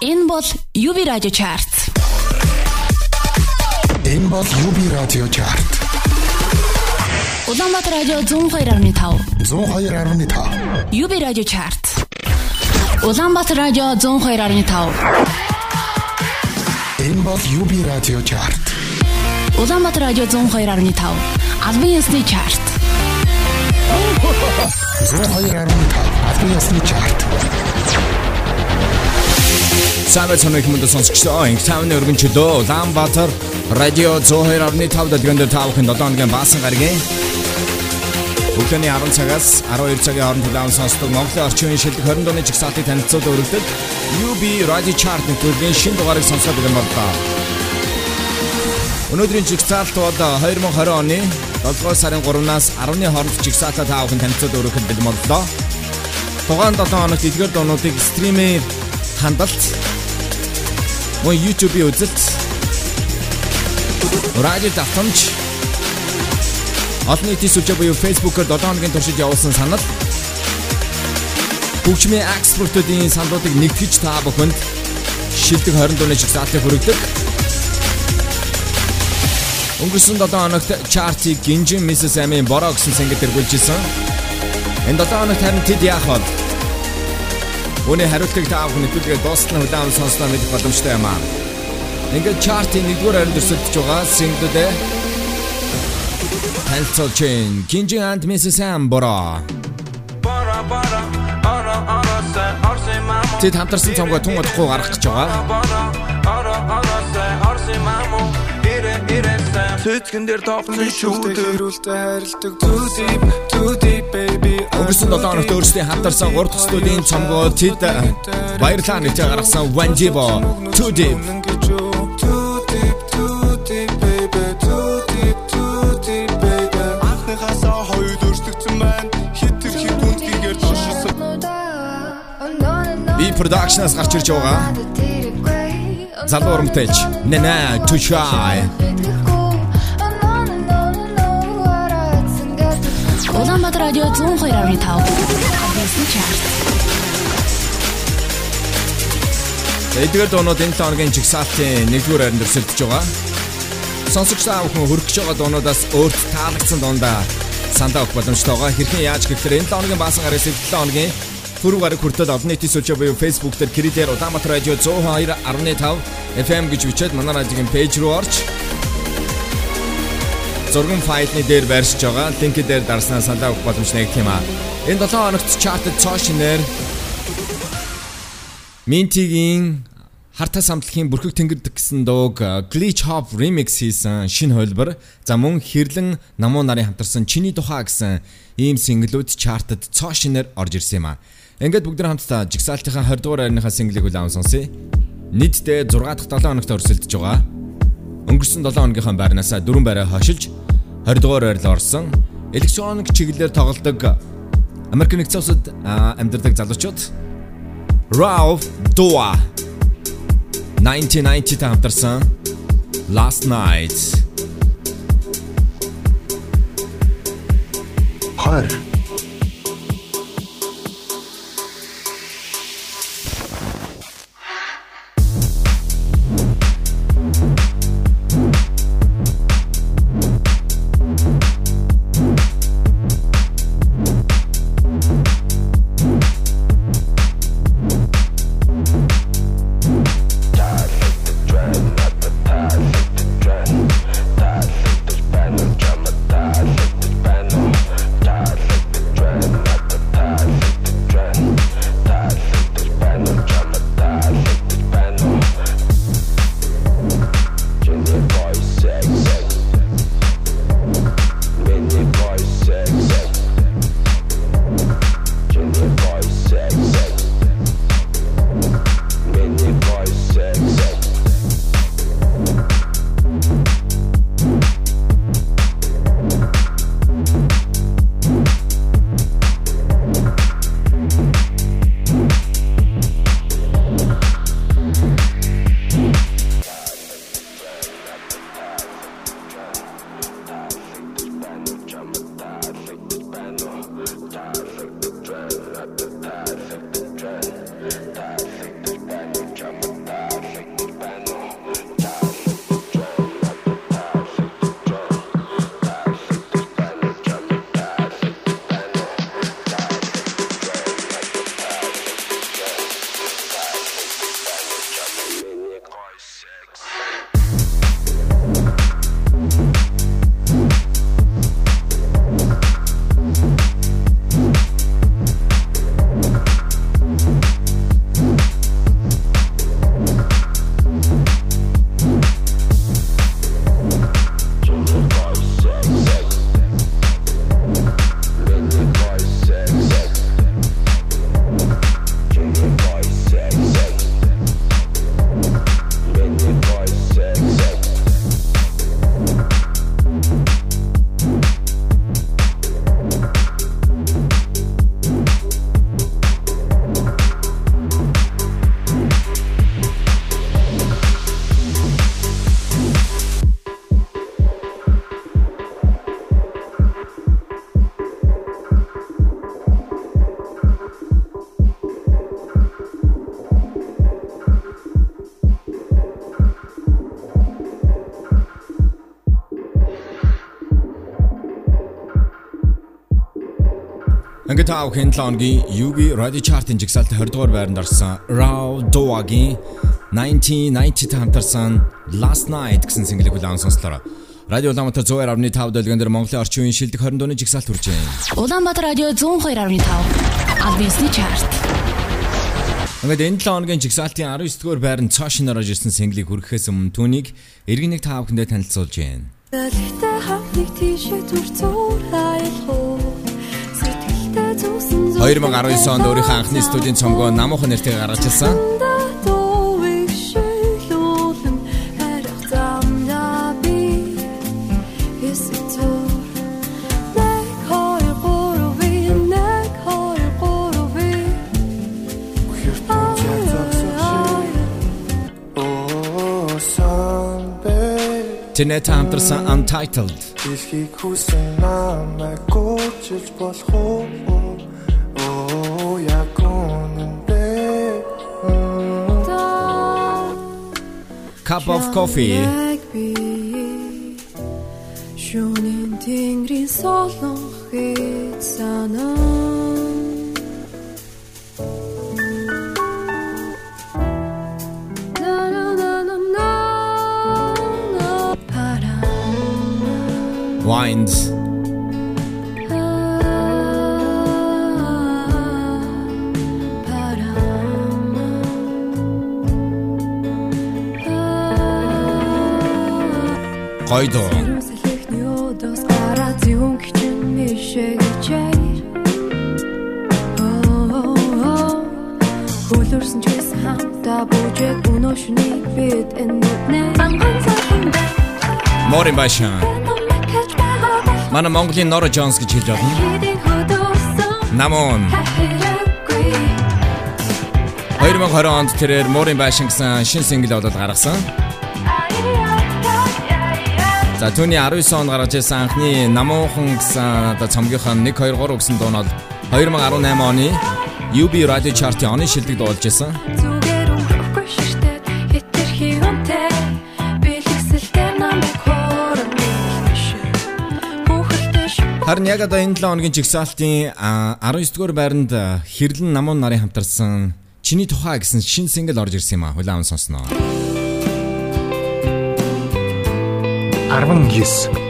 Энэ бол UB Radio Chart. Энэ бол UB Radio Chart. Улаанбаатар радио 102.5. 102.5. UB Radio Chart. Улаанбаатар радио 102.5. Энэ бол UB Radio Chart. Улаанбаатар радио 102.5. Албан ёсны чарт. 102.5. Албан ёсны чарт. Самбай цоног хүмүүст сонсогчдоо инх тавны өргөнчлөө Улаанбаатар радио 102.5 дэлгэнд тавхан 7 хоногийн баасан гарагийн Өглөөний 10 цагаас 12 цагийн хооронд хүлээн сонсдог Монголын орчин үеийн шилдэг 20 дууны жигсаалтыг танилцуулж өргөдөг UB Radio Chart нэвтрүүлгийн шинэ дугаарыг сонсоод байгаа байна. Өнөөдрийн жигсаалт бол 2020 оны 7 дугаар сарын 3-наас 10-ны хооронд жигсаалтаа таавхан танилцуулж өргөхөд бэлмоллоо. Тухайн 7 хоногт эдгээр дуунуудыг стримээр хандалт мөн YouTube-ийн үзэлт радио давтамж олон нийтийн сүлжээ буюу Facebook-оор 7 хоногийн туршид явуулсан санал хөгжмийн экспортуудын саналуудыг нэгтгэж та бүхэнд шилдэг 20 дууны жигсаалтыг хүргэдэг. Өнгөрсөн 7 хоногт чартыг гинжин Mrs. Amy бороо гэсэн сэнгэл тэргүүлжсэн. Энэ 7 хоногт харин тэд яах вэ? Үүний хариултыг та бүхэн нэвтрүүлгээ дуустал хүлээн сонсноо мэдэх боломжтой юм аа. Ингээд чартын 1-р хайранд өрсөлдөж байгаа single-д танилцуулж байна. Гинжин and Mrs. Amy бороо. Тэд хамтарсан цомгоо тун удахгүй гарах гэж байгаа. Цэцгэн дээр товсон шүүдэр хэрүүлтэй хайрладаг too deep too deep baby Өнгөрсөн 7 хоногт өөрсдийн хамтарсан 3 дахь студийн цомгоо тэд баярлалаа гэж гаргасан Wanjibo. Too Deep. Too deep Би production-аас гарч ирж байгаа. Залуу урамтайч Nana Too радио 102.5. Албан ёсны чарт. Эдгээр дуунууд энэ тооногийн жигсаалтын 1-р хайранд өрсөлдөж байгаа. Сонсогч та бүхэн хөргөж байгаа дуунуудаас өөрт таалагдсан дундаа сандаа өгөх боломжтойгоо хэрхэн яаж гэхээр энэ тооногийн баасан гараас 7 хоногийн Пүрэв гараг хүртэл олон нийтийн сүлжээ буюу Facebook дээр Кридер Улаанбаатар радио 102.5 FM гэж бичээд манай радиогийн пэйж руу орж зурган файлны дээр байршиж байгаа. Линк дээр дарснаа сандаа өгөх боломж нэгт юм аа. Энэ 7 хоногт чартад цоо шинээр Минтигийн Харта самтлагын бүрхэг тэнгэрдэг гэсэн дууг Glitch Hop remix хийсэн шинэ хөлбөр. За мөн хэрлэн намуу нарын хамтарсан Чиний тухай гэсэн ийм синглүүд чартад цоо шинээр орж ирсэн юм аа. Ингээд бүгд хамтдаа жигсаалтынхаа 20 дугаар байрныхаа синглийг хүлээн сонсъё. Нийтдээ 6 дахь 7 хоногт өрсөлдөж байгаа. Өнгөрсөн 7 хоногийнхаа байрнаас 4 байраа хашилж 20 дугаар байрлал орсон. Электроник чиглэлээр тоглодог Америк нэгдсэн улсад амьдардаг залуучууд Ralph Dua 1990 та хамтарсан Last Night 20. Ингээд тав хэн лонгийн UB Radio Chart-ын жигсаалт 20 дугаар байранд орсон Raw Dog-ийн 1990 хамтарсан Last Night гэсэн single-ийг хүлээн сонслоо. Радио Улаанбаатар 102.5 дэлгэн дээр Монголын орчин үеийн шилдэг 20 дууны жигсаалт хүрч байна. Улаанбаатар радио 102.5 албан ёсны чарт. Ингээд энэ 7 хоногийн жигсаалтын 19 дугаар байранд цаашин орж ирсэн single-ийг хүргэхээс өмнө түүнийг эргэн нэг тав хүндээ танилцуулж байна. Дэлхтээ хавныг тийшээ зүр зур аялах уу 2019 онд өөрийнхөө анхны студийн цомгоо намуухан нэртэйг гаргаж ирсэн. Тэнэт хамтарсан Untitled. Дэлхийг хүсэн намайг гүйчилж болох уу? Cup of Coffee. Дуу. Хөлөрсөн ч гэсэн хамтаа бүжиг өнөө шүнийг бид энэ анган сайхан Морин Башан. Манай Монголын Нора Джонс гэж хэлж байна. Намон 2020 онд тэрээр Морин Башан гэсэн шин single болоод гаргасан. За түүний 19 онд гаргаж ирсэн анхны Намуухан гэсэн одоо цомгийнхаа 1 2 3 гэсэн дуу нь бол 2018 оны UB Radio Chart-ийн оны шилдэг дуулж Хүүхэлтэй Харин яг одоо энэ 7 хоногийн жигсаалтын а, 19 дугаар байранд а, хэрлэн намуун нарын хамтарсан Чиний тухай гэсэн шин single орж ирсэн юм а. Хүлээвэн сонсноо. 19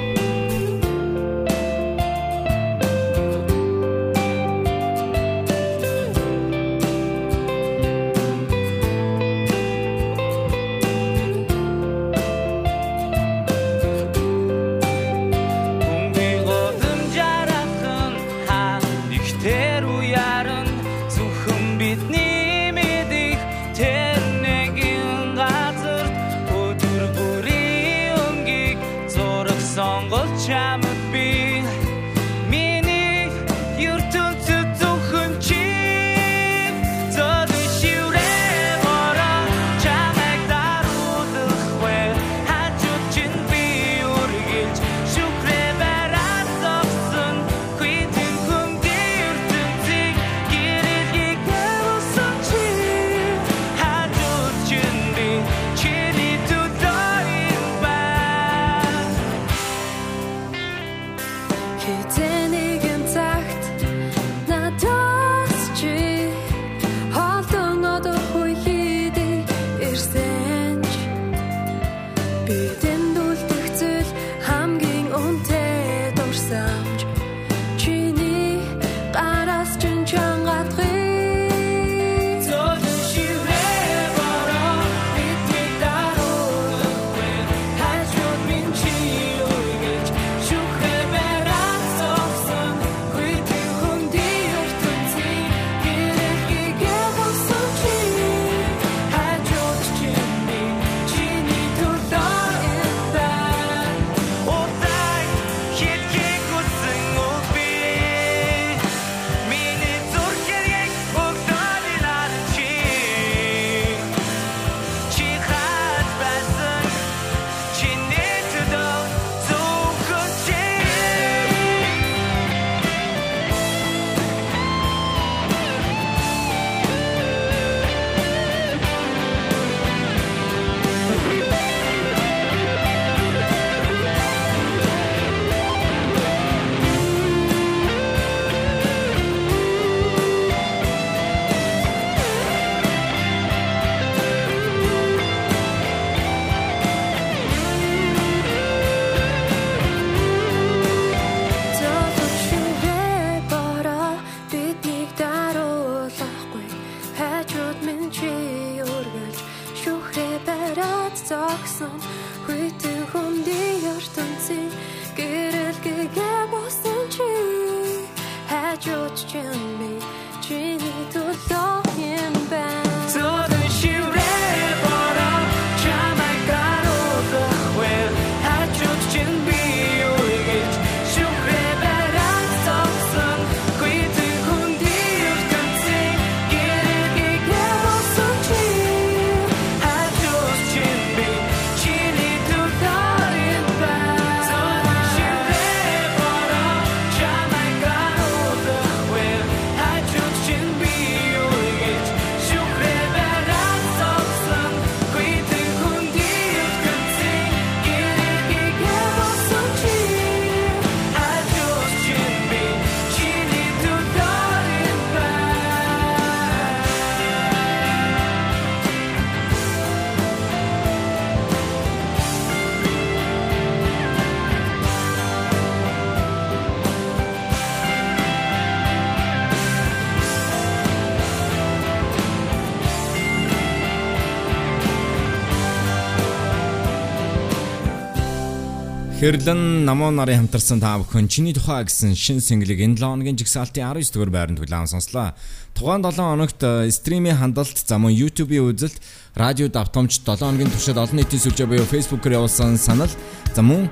Хэрлэн намуу нарын хамтарсан та бүхэн чиний тухай гэсэн шин single-ийг энэ 7 хоногийн жигсаалтын 19 дугаар байранд хүлээн сонслоо. Тухайн 7 хоногт э, стримийн хандалт за мөн YouTube-ийн үзэлт, радио давтамж 7 хоногийн туршид олон нийтийн сүлжээ буюу Facebook-оор явуулсан санал за мөн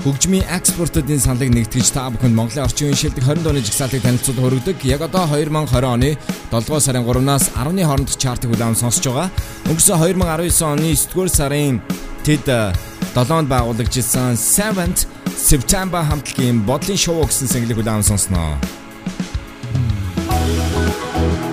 хөгжмийн экспортуудын саналыг нэгтгэж та бүхэнд Монголын орчин үеийн шилдэг 20 дууны жигсаалтыг танилцуулж хүргэдэг. Яг одоо 2020 оны 7 дугаар сарын 3-наас 10-ны хоорондох чартыг хүлээн сонсож байгаа. Өнгөрсөн 2019 оны 9 дугаар сарын тэд э, 7-нд байгуулагдсан 7th September хамтлагийн бодлын шоу гэсэн single-ийг хүлээн сонсноо.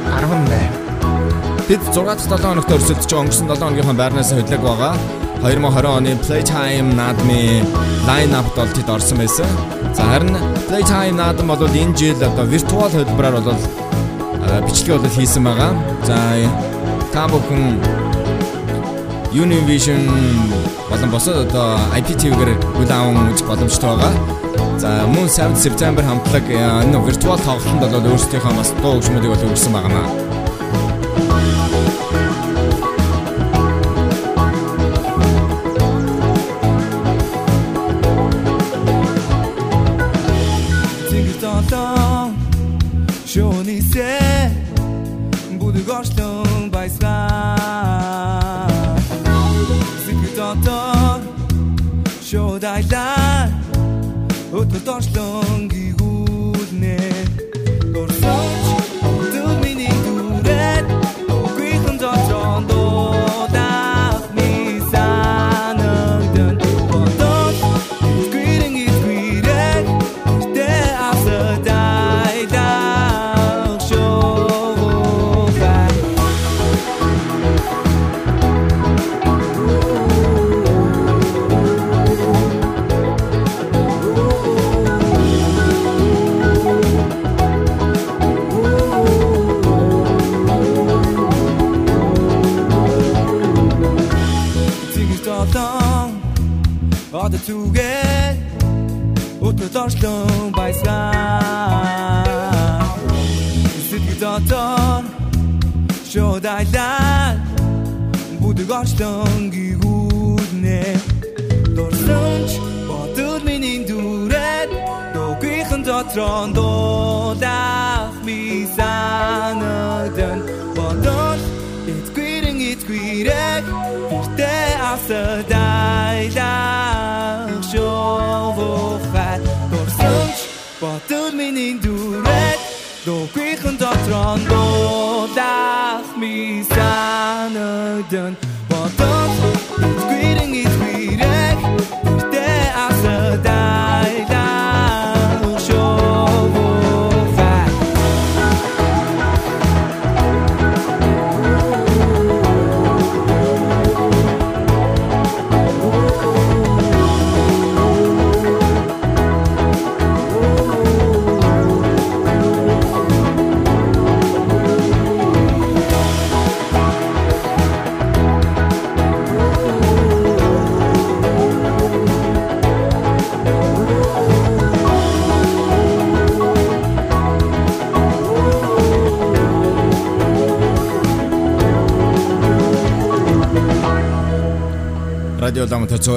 18 Бид 6 дахь 7 хоногт өрсөлдөж өнгөрсөн 7 хоногийнхаа байрнаас хөдлөг байгаа. 2020 оны Playtime наадмын line-up бол тэд орсон байсан. За харин Playtime наадам бол энэ жил одоо виртуал хөтөлбөрөөр бол бичлэг бол хийсэн байгаа. За та бүхэн Univision болон босод одоо IPTV-гээр хүлээн үзэх боломжтой байгаа. За мөн 7 September хамтлаг э, энэ виртуал тоглолтод бол өөрсдийнхөө бас дуу хөгжмүүдийг бол өгсөн байгаа наа.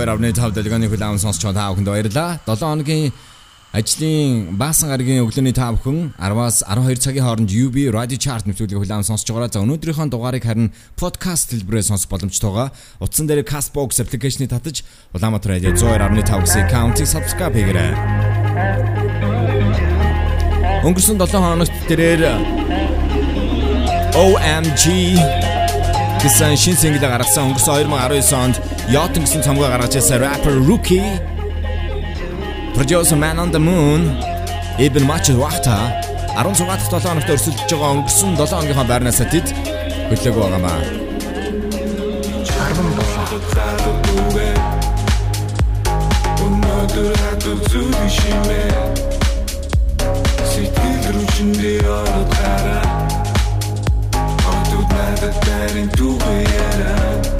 92.5 долгионы хүлээм сонсч байгаа та бүхэнд баярлалаа. 7 хоногийн ажлын баасан гарагийн өглөөний та бүхэн 10-аас 12 цагийн хооронд UB Radio Chart нэвтрүүлгийг хүлээм сонсч байгаа. За өнөөдрийнхөө дугаарыг харин подкаст хэлбэрээр сонсох боломжтой байгаа. Утсан дээр Castbox application-ыг татаж Улаанбаатар радио 102.5-ийн county subscribe хийгээрэй. Өнгөрсөн 7 хоногт тэрээр OMG гэсэн шин single гаргасан өнгөрсөн 2019 онд Yacht гэсэн цомгоо гаргаж ирсэн rapper Rookie Producer Man on the Moon Ibn Machid Wahta 16 дахь 7 хоногт өрсөлдөж байгаа өнгөрсөн 7 хоногийнхоо байрнаас тэд хөдлөг байгаамаа. 17 Өнөөдөр хатуу зүрх шимээ Сэтгэл рүү чиндээ ороод гараа Одод надад дарын түгээ яраа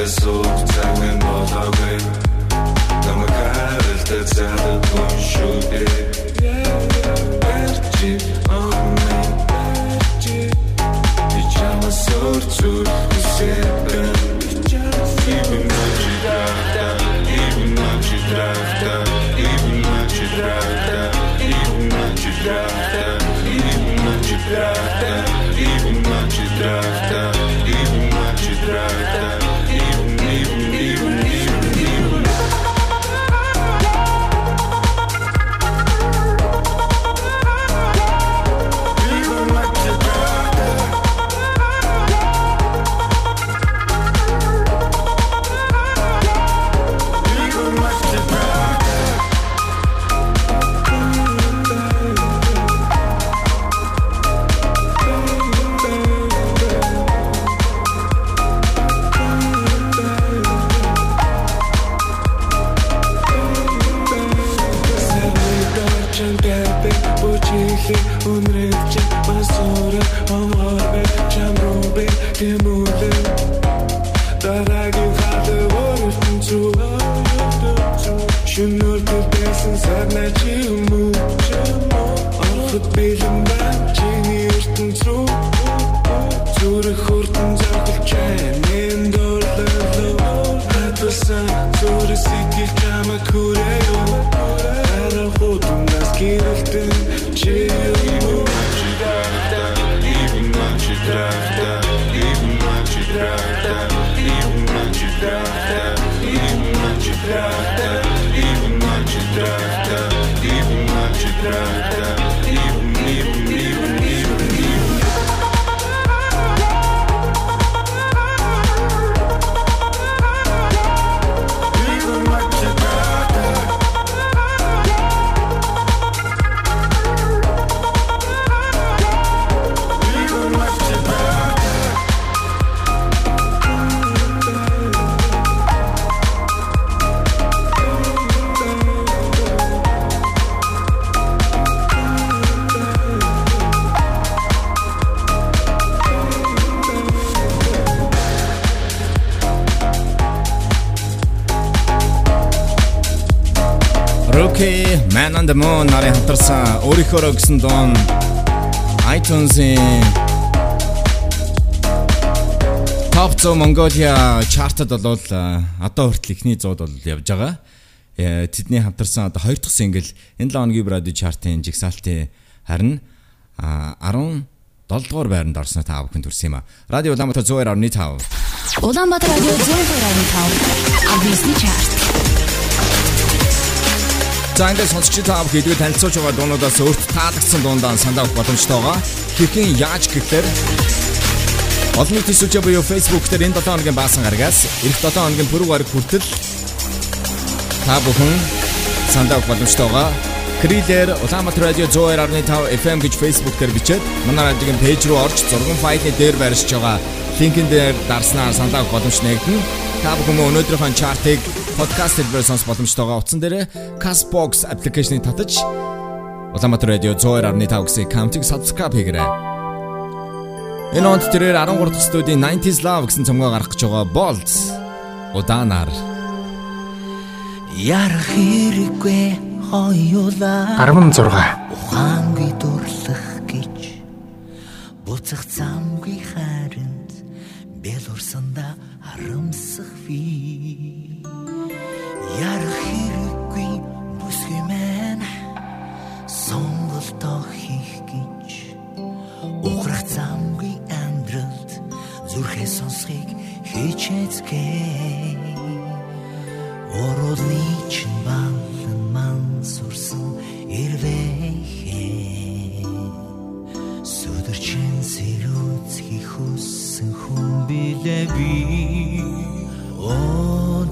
i'm so tired of the way you treat Yeah. Man on the Moon нарын хамтарсан өөрийнхөө гэсэн дуун. iTunes-ийн Top 100 Mongolia chart-д бол одоо хүртэл ихний 100-д бол явж байгаа. Э, Тэдний хамтарсан одоо хоёр дахь single энэ 7 хоногийн радио chart-ын жигсаалтын харин а, 17 дугаар байранд орсноо та бүхэн төрсөн юм а. Радио Улаанбаатар 102.5 Улаанбаатар радио 102.5 Ависны чарт. Зангай сонсогч та бүхэн идэл танилцуулж байгаа дуунуудаас өөрт таалагдсан дуундаа санаа авах боломжтой байгаа. Хэрхэн яаж гэхээр Олон нийтийн сүлжээ буюу Facebook дээр энэ 7 хоногийн баасан гарагаас эх 7 хоногийн пүрэв гараг хүртэл та бүхэн санаа авах боломжтой байгаа. Крилэр Улаанбаатар радио 102.5 FM гэж Facebook дээр бичээд манай радиогийн пэйж рүү орж зургийн файлны дээр байршиж байгаа линкэн дээр дарснаар санаа авах боломж нэгдэнэ. Та бүхэн өнөөдрийнхөө чартыг подкаст хэлбэрээр сонсох боломжтой байгаа. Утсан дээр Castbox аппликейшнийг татаж Улаанбаатар радио 102.5 гэсэн аккаунтыг subscribe хийгээрэй. Энэ онт тэрээр 13 дахь студийн 90s Love гэсэн цомгоо гаргах гэж байгаа Bolt удаанаар Ярах хэрэггүй хоёулаа 16 ухаангүй дурлах гэж. Буцах замгүй харинд бэл урсанда харамсах би ярах хэрэггүй бүсгүй мэн. Сонголтоо хийх гэж. Ухрах замгүй амьдралд зүрхээ сонсхийг хичээцгээ Оролны чин балан ман сурсан ирвэхээ. Сүдэрчин сэрүүцхий хүссэн хүн билээ би.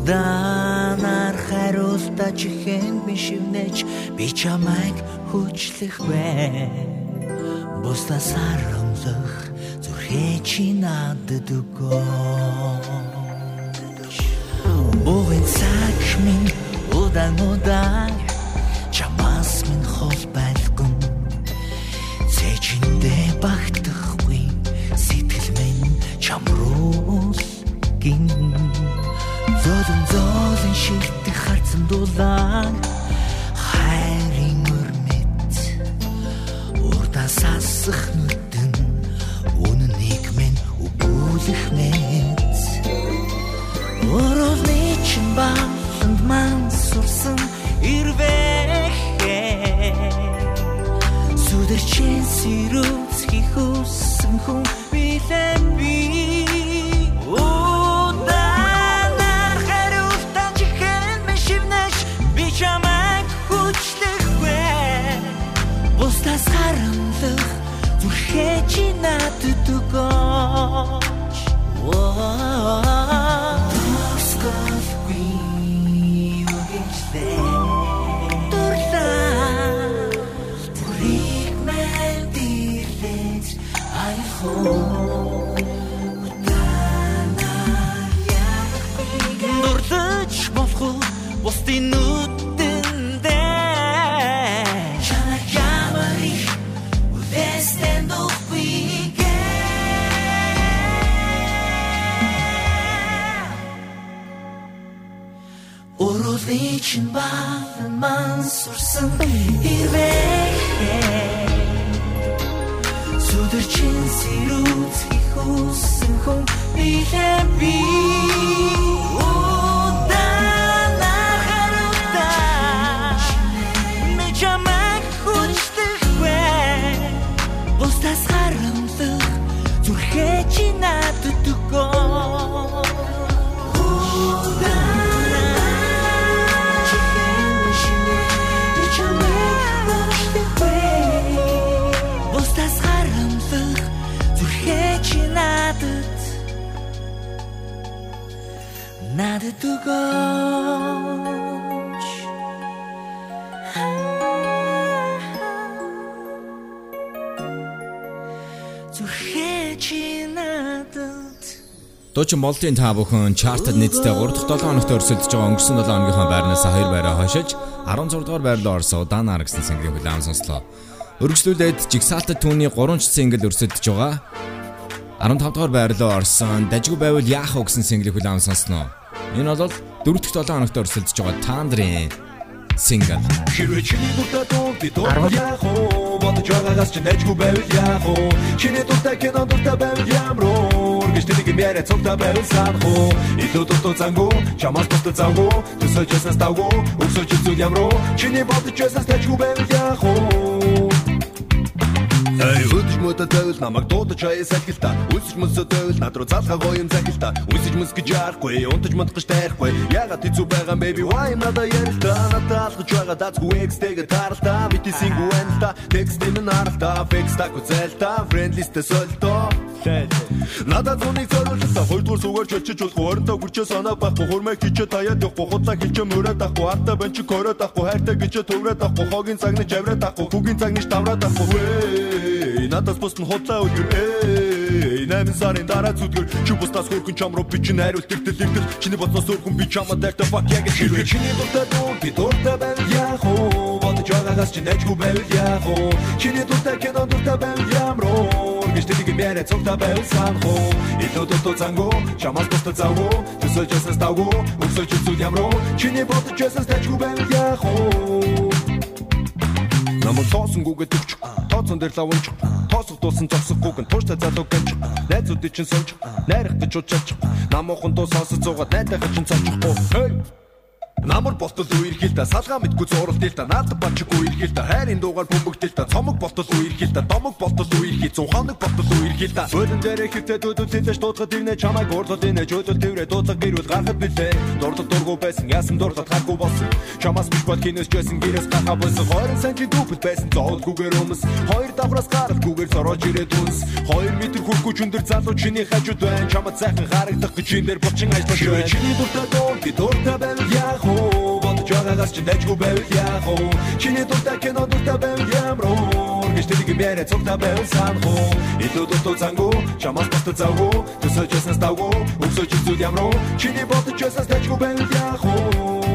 Оданар хариултаа чихэн би шивнэж би чамайг хүчлэх бай Бусдаа сарамлах зүрхээ чи надад өгөө Богын цаг минь удаан удаан Цэчиндээ багтахгүй сэтгэл минь чам руу гин. Золон золон шилтэх харцсан дулаан хайрын өрмөт урдаа сасах сэрүүцхий хүссэн хүн билэн би. Бусдаас харамлах зүрхээ чи надад өгөөч Whoa. Дурлаж болох уу? Бусдын нүдэндээ Чанар ямар их үдэстэн дохгүй Урулын чин баан ман сурсан Сүдэр чин сэрүүцхий хүссэн хүн билээ би Дуучин болтын та бүхэн чартад нийтдээ 3 дахь 7 хоногт өрсөлдөж байгаа өнгөрсөн 7 хоногийнхоо байрнаас 2 байраа хашиж 16 дугаар байрлал орсон Данаар гэсэн single хүлээн сонслоо. Өргөжлүүлээд жигсаалтад түүний 3 ч single өрсөлдөж байгаа. 15 дугаар байрлал орсон Дажгүй байвал яах вэ гэсэн single хүлээн сонсноо. Энэ бол 4 дахь 7 хоногт өрсөлдөж байгаа Тандрын single. Хэрвээ чиний дуртай дуу би дуртай яах вэ? Бодож байгаагаас чи найжгүй байвал яах вэ? Чиний дуртай кино дуртай байвал ямар уу? Гэж тэнийг яриа цогтой байвал санах уу? Илүү дуртай зангуу, чамаас дуртай зангуу, төсөж ясаас тавгуу, өсөж зүйл ямар уу? Чиний бодож ясаас найжгүй байвал яах вэ? Өдөж мөдө дэвэл намайг дуудаж аяа сахилта. Үсэж мөсө дэвэл над руу залхаа гоё юм захилта. Үсэж мөс гэж яахгүй унтаж модгож тайрахгүй. Ягаад хэцүү байгаа baby why надаа ярилта Надаа алгаж байгаа дацгүй экстэйг таралта. Бити сингу энта текст юм наралта Фекс тако зэлта френдлистэ сольто Надад зуник зориулсан хоёрдугаар сүгээр чөлчөж болох оронтой гүрчээ санаа байхгүй хурмай хичээ таяад явахгүй. Худлаа хичээ мөрөөд авахгүй. Артаа бэнч короод авахгүй. Хайртай гिचээ төврөөд авахгүй. Хогийн цагны жавраад авахгүй. Хүүгийн цагны тавраад авахгүй. Надаас бус нь худлаа үлгэр эй намын сарын дараа зүдгэр чи бусдаас хөргөн чам руу би чинь хариулт тэгтэл тэгтэл. Чиний бодноос өргөн би чамд дайртай fuck яг хэрвээ чиний дуртай дуу би дуртай байв яах вэ? Бодож байгаагаас чи найжгүй байв яах вэ? Чиний дуртай кино дуртай байв ямар уу гэж тэнийг мэрэ цогтой байв санах уу илүү дуртай зангуу чамаас дуртай зангуу төсөж ясаас тавгуу өсөж зүйл ямар уу чиний бодож ясаас найжгүй байв яах вэ Намайг тоосонгүйгээ төвч тооцон дээр лавунч тоосгдуулсан зогсохгүй гэн тууштай залуу гэж найзуудын чинь сонж найрахтаж учаач намуухан дуу сонсож зугаад найдахад чинь hey Намар болтол үерхэл та салгаа мэдгүй зуралт та наад бачгүй үерхэл та хайрын дуугаар бөмбөгдөл та цомог болтол үерхэл та домог болтол үерхий зун хоног болтол үерхэл та. Бөлөн дээр дүүдүүд тэтэж дуудахад ирнэ чамайг уурлал инэ жөдөл тэрэ дуудлага гэрүүл гарахад билээ. Дурдал дургу байсан яасан дурдал харахгүй болсон. Чамаас биш бод кинос жисэн гэрээс гахаа болсон. 20 санти дүүпэл байсан зоолгүйгээр өмс. Хоёр давхраас гаралгүйгээр сорож ирээд үнс. 2 метр хүрхгүй чүндэр залуу чиний хажууд байна. Чамд сайхан харагдах гэж чин дээр булчин ажиллаж байна. Чиний дуртай дуу би дуртай байв яах уу бодож байгаагаас чи дэжгүй байв яах уу Чиний дуртай кино дуртай байв ямар гэж тэдэг юм яриа цогта байв санах уу Илүү дутуу цангу чамаас бат завгу төсөж ясна ставгу өсөж зүйл ямар чиний бодож ясна дэжгүй байв яах уу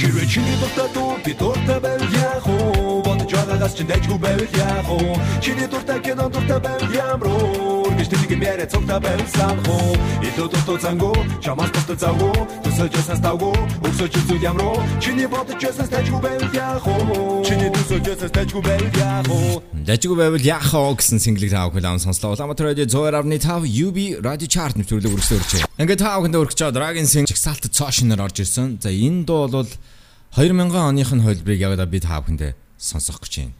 Хэрвээ чиний дуртай дуу би дуртай байв яах уу бодож байгаагаас чи дэжгүй байв яах уу Чиний дуртай кино дуртай байв ямар гэж тэдэг юм яриа цогта байв санах уу? Илүү дутуу цангу чамаас бат завгу төсөж ясна ставгу өсөж зүйл ямар чиний бодож ясна дэжгүй байв яах уу? Чиний төсөж ясна дэжгүй байв яах уу? Дажгүй байвал яах вэ гэсэн single таав хөл ам сонслоо. Улаанбаатар радио 102.5 UB радио чарт нэвтрүүлэг үргэлжлэн өрч. Ингээд таав хүнд өргөж чад Dragon Sing чагсаалт цоошноор орж ирсэн. За энэ дуу бол 2000 оных нь хөлбрийг яг би таав хүндээ сонсох гэж байна.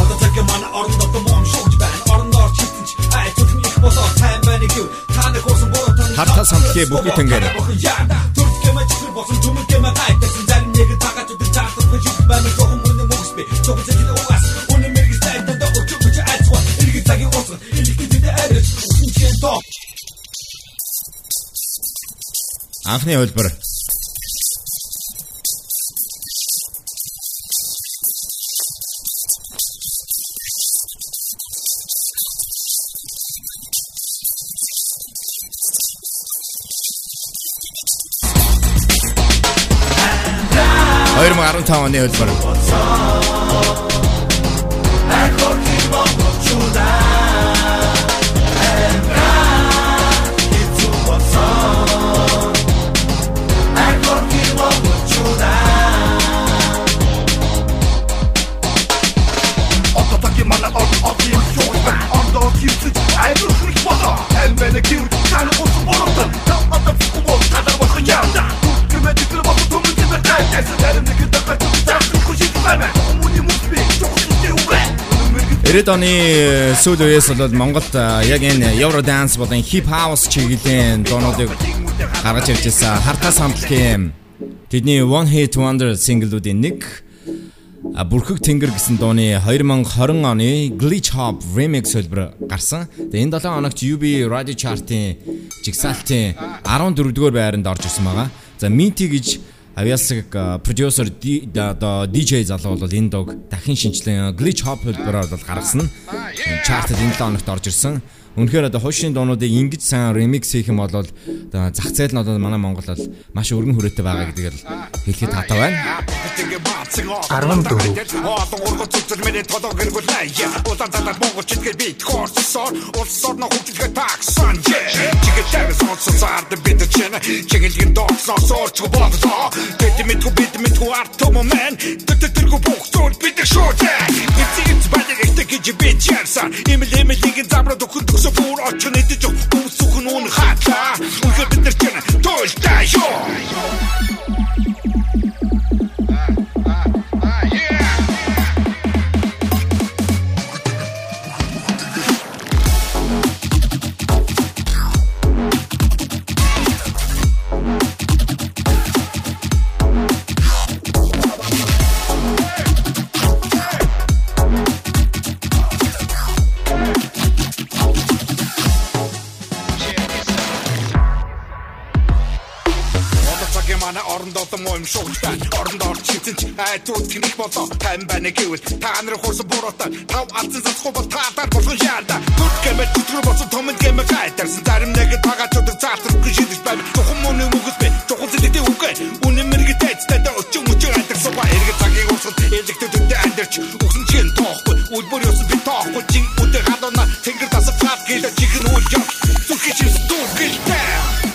Одоо. Та. Хартаа самтгий бүхий тэнгэр. Турк гэм чихэр босон түмэр гэм гайтсан зарим нэг тагаад үдэ таасан гэж байна. Жохон мөн мөкс би. Жохон Анхны хөлбөр. Хоёр мөн 15 оны хөлбөр. 90-ад оны сүүл үеэс бол Монголд а, яг энэ Euro dance болон hip house чиглэлийн дуунуудыг гаргаж ирж байсан. Хартаа самтлагийн тэдний One Hit Wonder single-үүдийн нэг Бүрхэг тэнгэр гэсэн дууны 2020 оны Glitch Hop remix хөлбөр гарсан. Тэгээ энэ 7 хоногт UB Radio Chart-ийн жигсаалтын 14-р байранд орж ирсэн байгаа. За Minty гэж авьяасаг а, продюсер одоо DJ залуу бол энэ дог дахин шинжилэн Glitch Hop хөлбөрөөр бол гаргасан. Чартад энэ 7 хоногт орж ирсэн. Үнэхээр одоо хуучин дуунуудыг ингэж сайн ремикс хийх юм бол одоо зах зээл нь одоо манай Монгол бол маш өргөн хүрээтэй байгаа гэдгийг л хэлэхэд татаа байна. 14 Олон ургал зүтэр миний толоо гэргүүл найя Улаан талаар монгол читгэл бит хорсоор Улс орно хөгжлөхө таксан Чигээ тавис онцсон заард бид чэнэ Чигэлгэн доксон сорч бодлоо Бид мэдгүй бид мэдгүй арт момент Тэтгэргүй бухцуул бид шуутай Бид зэгц байдаг ихтэй гэж бид чарсан Имэл имэлийг замраад өгөх бүр очно идэж үсүх нь үн хатаа Үнхээр бид нар чэнэ туйлтай ёо шуугчтай орон доор чицэнч айтууд тэнэг болоо тань байна гэвэл та нар хурсан буруутай тав алдсан засах бол та дар болгон шаарда гүр гэмээр төтрө болсон том гэмээр гайтарсан зарим нэг тагаа чөдөр цаалтар үгүй шидэж байна тухам мөн үгс бэ тухам зэдэгтэй үгүй үнэн мэрэгтэй тайцтай да өчөө мөчөө гайтарсан ба эргэ цагийг уусгал ээлжтэй төдөө амьдэрч үгсэн чинь тоохгүй үлбэр юусан би тоохгүй. Чин үдэ гадуна тэнгэр тасаг гэлэ чихэн үйл юм зүхэж зүхэлтэй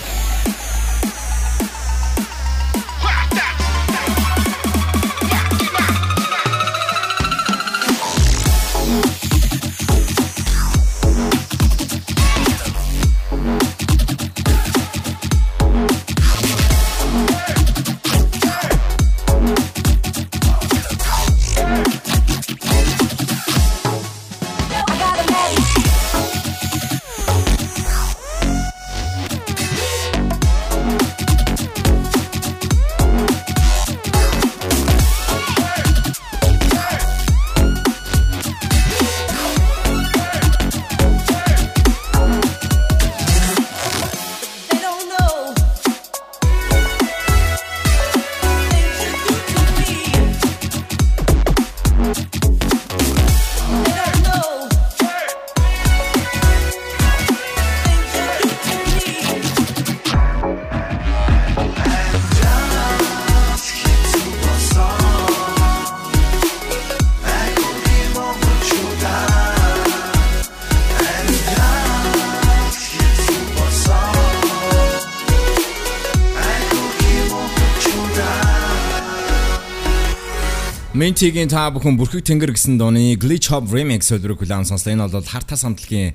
20-ийн та бүхэн бүрхэг тэнгэр гэсэн дууны Glitch Hop Remix хөлбөрөг хүлээн сонслоо. Энэ бол Харта самтлагийн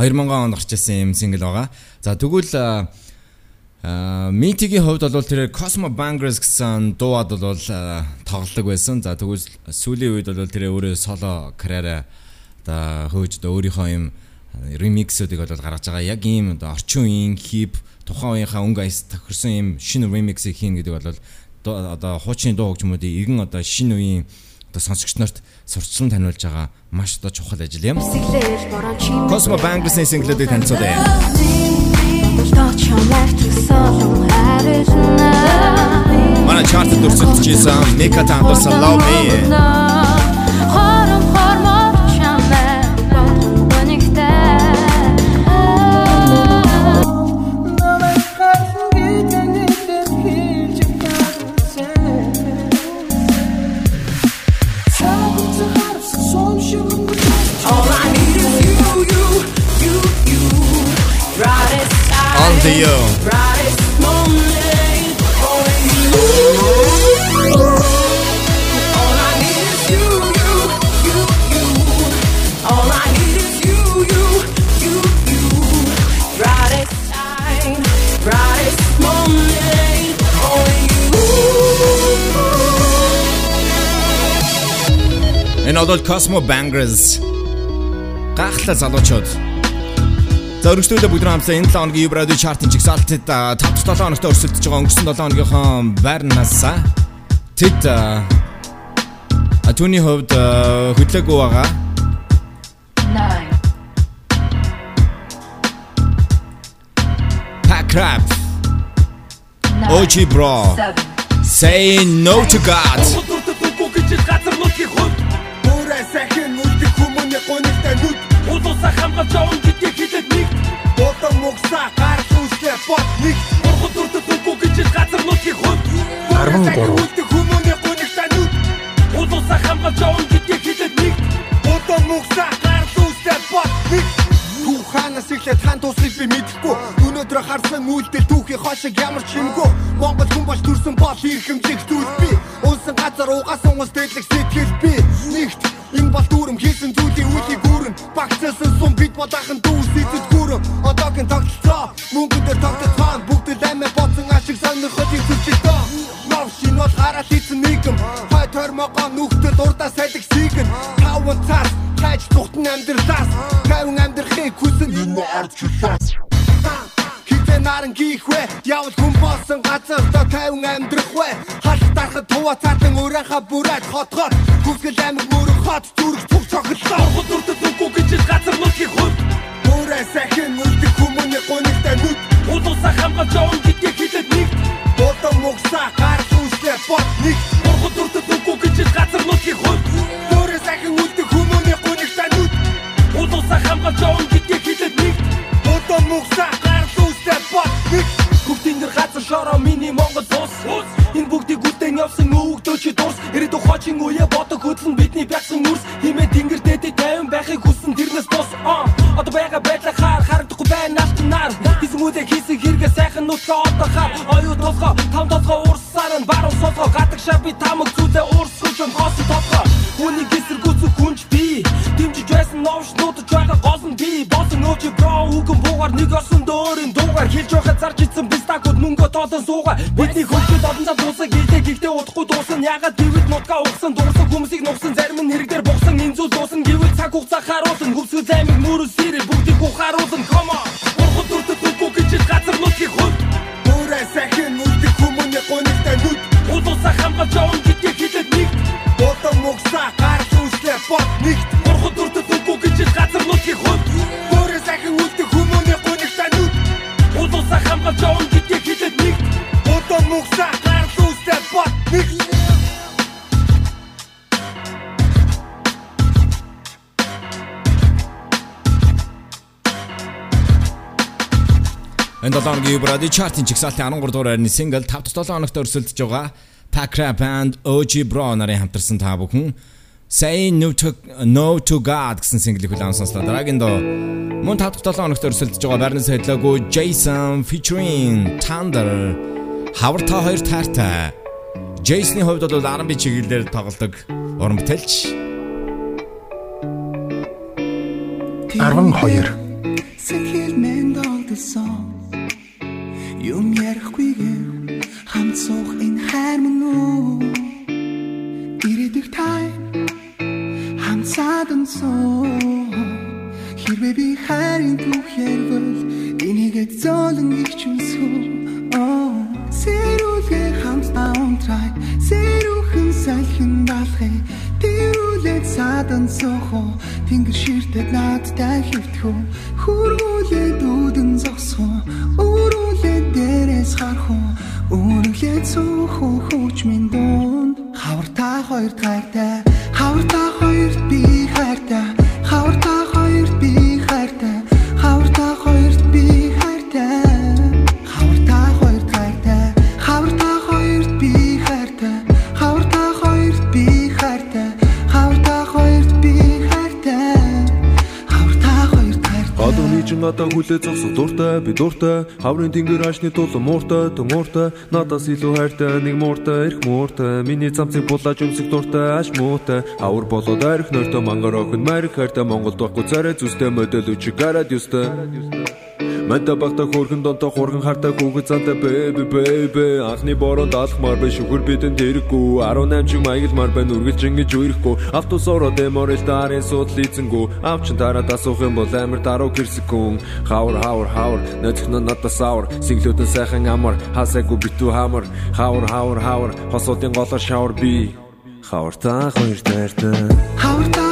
2000 онд гарч ирсэн юм сингл байгаа. За тэгвэл Митигийн хувьд бол тэр Cosmo Bangers гэсэн дууд бол тоглолдог байсан. За тэгвэл сүүлийн үед бол тэр өөрөө соло карьераа одоо хөөж одоо өөрийнхөө юм ремиксүүдийг бол гаргаж байгаа. Яг ийм одоо орчин үеийн хип тухайн үеийнхаа өнгө айс тохирсон юм шинэ ремиксийг хийн гэдэг бол одоо хуучин дуу хөгжмүүдийн иргэн одоо шинэ үеийн одоо сонсогч нарт сурчлан таниулж байгаа маш одоо чухал ажил юм. Cosmo Bangles-ийн single-ийг танилцуулъя. Манай чарт дөрсөлдөж исэн Mika Tandosa Love Me. To you. Энэ бол Cosmo Bangers. Гахлаа залуучууд. За өргөжлөлөө бүгд хамтдаа энэ 7 хоногийн Еврадио чартын жигсаалтад 5-7 хоногт өрсөлдөж байгаа өнгөрсөн 7 хоногийнхоо байрнаас тэд Атүний хувьд хөдлөөгүй байгаа. 9 Pack OG bro. Say no to God. Өөрөө сайхан үлдэх хүмүүний гонигтай нүд Улуусаа хамгаалж аван гэдгийг хэлээд нэг Бодон муксаа гарах үслээ бот нэг Ургад үрдэт үгүй гэж газар нутгийн хувь 13 үлдэх хүмүүний гонигтай нүд Улуусаа хамгаалж аван гэдгийг хэлээд нэг. Бодон муксаа гарах үслээ бот нэг. Туханаас ихлэ тань туслыг би мэдэхгүй. Өнөөдөр харсан үйлдэл түүхийн хошиг ямар ч юмгүй. Монгол хүн болж төрсөн бол ирхэмжих зүйл би. Унсан газар угаасан ус дэдлэг сэтгэл би. Нэгт энэ бол дүүрэм хийсэн зүйлийн үеийг гүрэн Багцсан сум дүүс эцэд гүрэн Одоогийн тогтолцоо. Мөнгөн дээр тогтолцоо Бүгд л амиа боцсон ашиг сонирхол эзэлжээ Нов шин бол гараад хийсэн нэгэн Хой тормогоо нүхтэл урдаа салхи сийгэн Таван цаас хайж тухтан амьдралаас. Таван амьдрахыг хүсэн энэ ард чулаас Хитэ наран гихвэ явал хүн болсон газар до таван амьдрах вэ? Халт дарахад тува цаатан өрөөхө бүрээд хотгоод Хүсгэл амиг мөрөх хот зүрх Хамгаалж аван гэдгийг хэлээд нэг. Бодон муксаа гарах үслээ бот нэг. Бүгдийн дэр газар шороо миний Монгол улс Энэ бүгдийг үлдэн явсан өвөгдөө чи дурс Ирээд ухаачин үе бодог хөдлөн бидний бягсан үрс. Химээ тэнгэр дэдий тайван байхыг хүссэн тэрнээс бос одоо байгаа байдлаа хаар харагдахгүй байна алтнаар Хийсэн үдэ хийсэн хэрэгэ сайхан нутгаа одоо хаар Оюу толгоо там толгоо уурсаар нь баруун солгоо гадаг шаби тамаг зүдэ уурсгож юм хосон толгоо Бро үгэн буугаар нэг орсон дөөрийн дуугаар Хэлж байхад зарж ицсэн бистакууд мөнгө тоолон суугаа. Бидний хөлтөд олон зам дуусаа гэлээ гэхдээ удахгүй дуусан Ягаад дэвэд нутгаа угсан дуурсан хүмүүсийг нугсан Зарим нь хэрэгдэр бугсан энэ зүйл дуусан Гэвэл цаг хугацаа харуулсан. Хөвсгөл аймаг мөрөс сэрэ бүгдийг ухааруулсан Come on! Урхад үрдэт үгүй гэж газар нутгийн хувь Өөрөө сайхан үлдэх хүмүүний гонигтай нүд. Улуусаа хамгаалж аван гэдгийг хэлээд нэг. Бодон муксаа Муксаа гарах үслээ бот нэг Энэ 7 хоногийн Brady Chart-ын чигсалтын 13 дугаар байрны single 5-7 хоногт өрсөлдөж байгаа Pack Rap and OG Bro нарын хамтарсан та бүхэн Say No to No to God гэсэн single-ийг хүлээн сонслоо. Дараагийн доо мөн 5-7 хоногт өрсөлдөж байгаа байрны сайдлаагүй Jason featuring Thunder Хавар та хоёр таартай. Jason-ы хувьд бол R&B чиглэлээр тоглодог уран бүтээлч. 12 Сэхэлмэн долдсон Юм ярихгүй хамт суух энэ хайр мөн үү Ирээдүйг тай хамт садан суу Хэрвээ би хайрын түүх ярвал энийгээ зөөлөн их чүсгүү Сэрүүлгээ хамт таунтрай Сэрүүхэн салхин балхай. Тэрүүлээд садан сохо. Тэнгэр ширтэд наадтай хөвтхөө Хүргүүлээд үүдэн зогсхоо Өөрүүлээд дээрээс хархоо Өөрөглээд сухоо хууч минь донд Хавар та хоёрт хайртай Хавар та хоёрт би хайртай Хавар та хоёрт би хайртай Хавар та Гадууны чин одоо хүлээ зогсох дуртай би дуртай хаврын тэнгэр ашны тул мууртай төмууртай надаас илүү хайртай нэг мууртай эрх мууртай миний замцыг булааж өмсөх дуртай аш муутай хавар болоод арх нойртой мангар охин марх хайртай Монголд байхгүй царай зүстэй модель үчиг гараад юстай Мэнта багта хөргөн донтой хурган хартай хүүхэд зантай. Бэби бэби анхны бороонд алхмаар бай шүхэр бидэн тэрэггүй. 18 чиг маягламар байна үргэлж ингэж үерэхгүй. Автобус ороод эморэл дарын суудлын эзэнгүү авчин тараад асуух юм бол амир даруу гэрсэггүй хавар хавар хавар нөтхнө надаас авар синглүүдэн сайхан амар хасаагүй битүү хамар. Хавар хавар хавар хосуудын голоор шавар би. Хавар та хоёр таартай Хавар та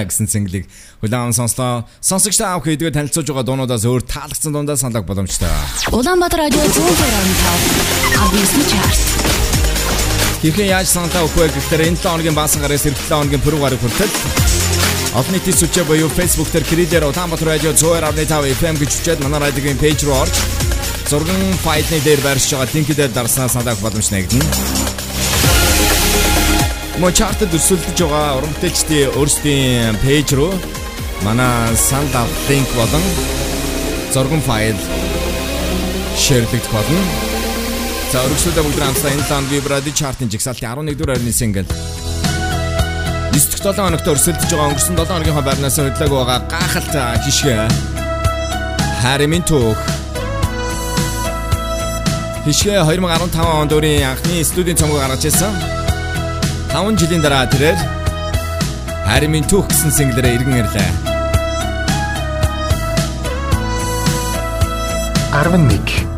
таартай гэсэн single-ийг хүлээн сонслоо. Сонсогчтой авах хэдгээ танилцуулж байгаа дуунуудаас өөр таалагдсан дундаа саналаг боломжтой. Улаанбаатар радио 102.5 Авьяасны чарт. Хэрхэн яаж сантаа өгөх вэ гэхээр энэ 7 хоногийн баасан гараас эх 7 хоногийн пүрэв гараг хүртэл олон нийтийн сүлжээ буюу Facebook дээр Кридер Улаанбаатар радио 102.5 FM гэж хүчээд манай радиогийн пэйж руу орж зурган файлны дээр байршиж байгаа линкээр дарснаа санаа авах боломж нэгдэнэ. Мөн чартад өрсөлдөж байгаа уран бүтээлчдийн өөрсдийн пэйж руу манай авах линк болон зурган файл шеэрлэгдэх болно. За өргөжлөлөө бүгд хамтдаа энэ лан вибради чартын жигсаалтын 11 дугаар орны сингл 9 дэх 7 хоногт өрсөлдөж байгаа өнгөрсөн 7 хоногийн байрнаас хөдлөөг байгаа гахалт хишгэ Харимын түүх Хишгэ 2015 онд өөрийн анхны студийн цомгоо гаргаж ирсэн. 5 жилийн дараа тэрээр Харимын түүх гэсэн синглэрээ иргэн ирлээ. 11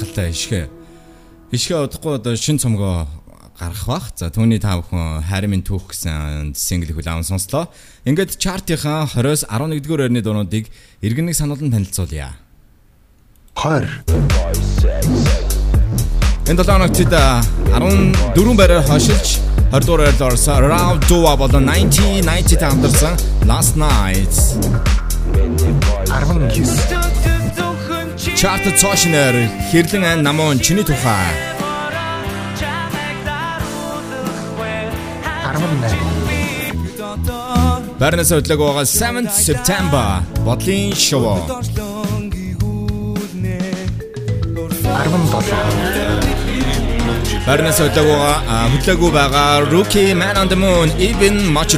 гайхалтай ишгэ. Ишгэ удахгүй одоо шин цомгоо гарах бах. За түүний та бүхэн хайрын минь түүх гэсэн сингл хүлээвэн сонслоо. Ингээд чартынхаа 20-с 11-р байрны дуунуудыг иргэнэг сануулan танилцуулъя. 20 Энэ 7 хоногт 14 байраар хашилж 20 дугаар байрлал орсон Round Dua болон 1990 та хамтарсан Last Night 19 Чарт цоошнер хэрлэн ан намун чиний тухай. 18 Барнас хөдлөг байгаа 7 September бодлын шоу. 17 Барнас хөдлөг байгаа хөдлөөгүй байгаа Rookie Man on the Moon Even Much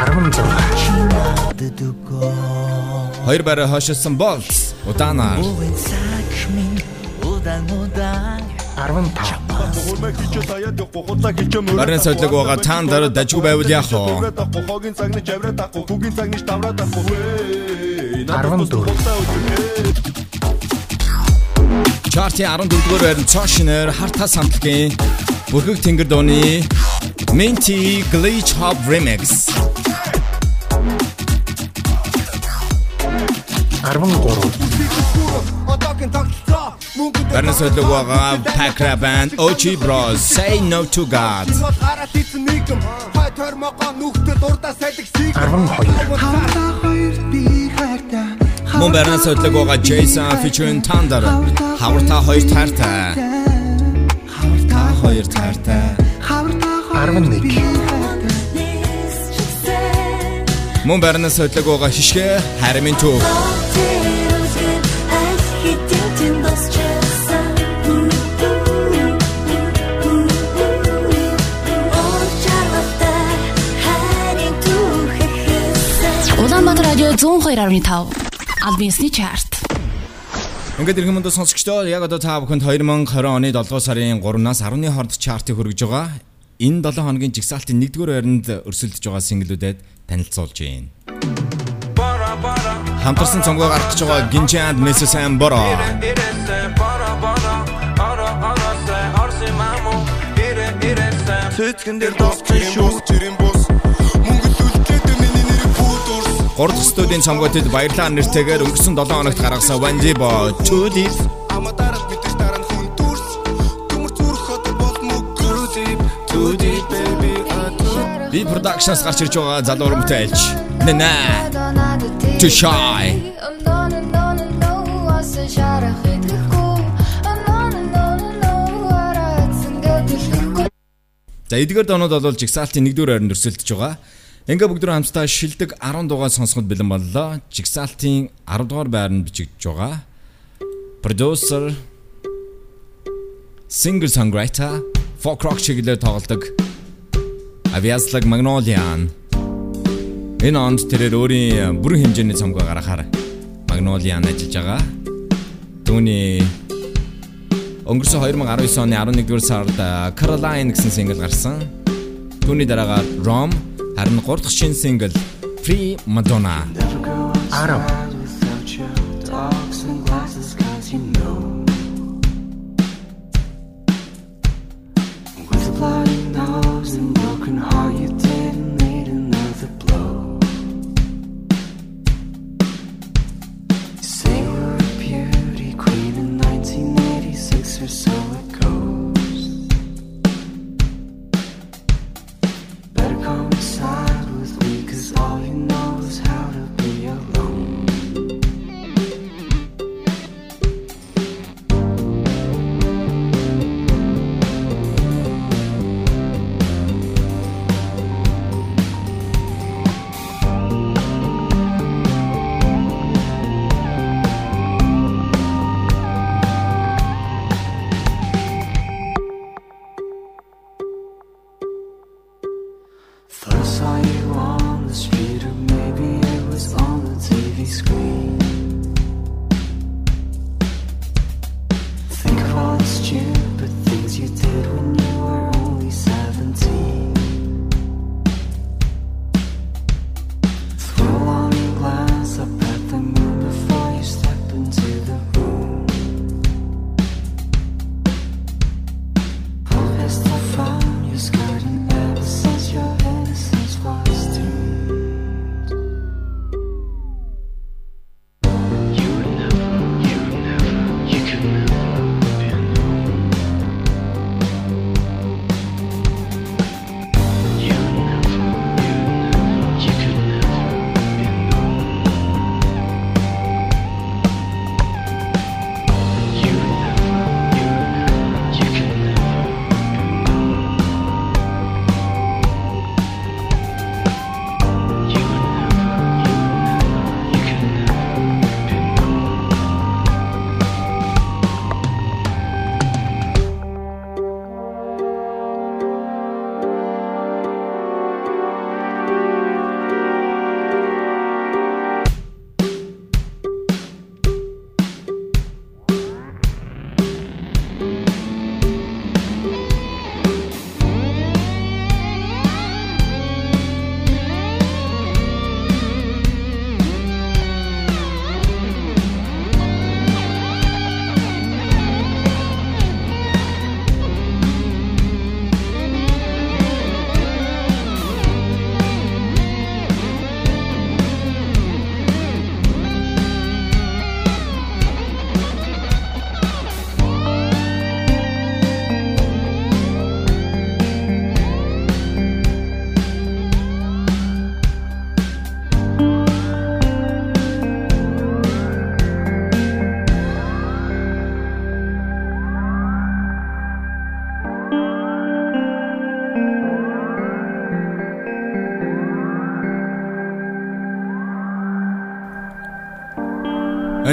16 Хоёр бараа хашилсан Bolts удаанаар удаан удаан 15 Хурмаг хийж таяад явахгүй худлаа хийж мөрөө Барнас хөдлөг байгаа таан дараа дажгүй байвал яах вэ? Хогийн цагны жавраа тахгүй хүүгийн цагны тавраа тахгүй 14 Чарти 14-р байрны цоошнер хартаа самтлагийн бүрхэг тэнгэр дууны Minty Glitch Hop Remix 13. Одоогийн тогтолцоо мөнгө Барнас хөдлөг байгаа Pakra Band OG Bros. Say No to God. Гараад ийсэн нэгэн хой тормогоо нүхтэд урдаа салхи сийг 12 Хавтаа хоёр би хайртай Мөн Барнас хөдлөг байгаа Jason featuring Thunder. Хаврта хоёр таартай. Хаврта хоёр таартай. Хавтаа 11 Мөн Барнас хөдлөг байгаа Хишгэ Харамын төв Улаанбаатар радио 102.5 Албинсны чарт. Ингээд ирэх мөндө сонсогчдоо яг одоо та бүхэнд 2020 оны 7 дугаар сарын 3-наас 10-ны хооронд чартыг хүргэж байгаа. Энэ 7 хоногийн жигсаалтын 1-р байранд өрсөлдөж байгаа синглүүдэд танилцуулж байна. Хамтарсан цомгоо гаргаж байгаа Гинжанд Мессэн Боро. Цэцгэн дээр досчих шүү тэрийн бус мөнгө төлчээд миний нэрийг пүүдурс 3 дахь студийн цомгоотод баярлалаа нэртэйгээр өнгөрсөн 7 хоногт гаргасан Wandibo Too Deep Би Productions гарч ирж байгаа залуу урамтайлч. Нэ Too shy. За эдгээр доонууд бол жигсаалтын 1-р байранд өрсөлдөж байгаа. Ингээ бүгд хамтдаа шилдэг 10 дугаар сонсоход бэлэн боллоо. Жигсаалтын 10 дугаар байранд бичигдэж байгаа. Producer singer songwriter folk rock чиглэлээр тоглодог Aviaslag Magnolian Энэ онд тэрээр өөрийн бүрэн хэмжээний цомгоо гаргахаар Magnolian ажиллаж байгаа. Түүний өнгөрсөн 2019 оны 11-р сард Caroline гэсэн сингл гарсан. Түүний дараагаар Rom харин 3 дахь шинэ сингл Free Madonna 10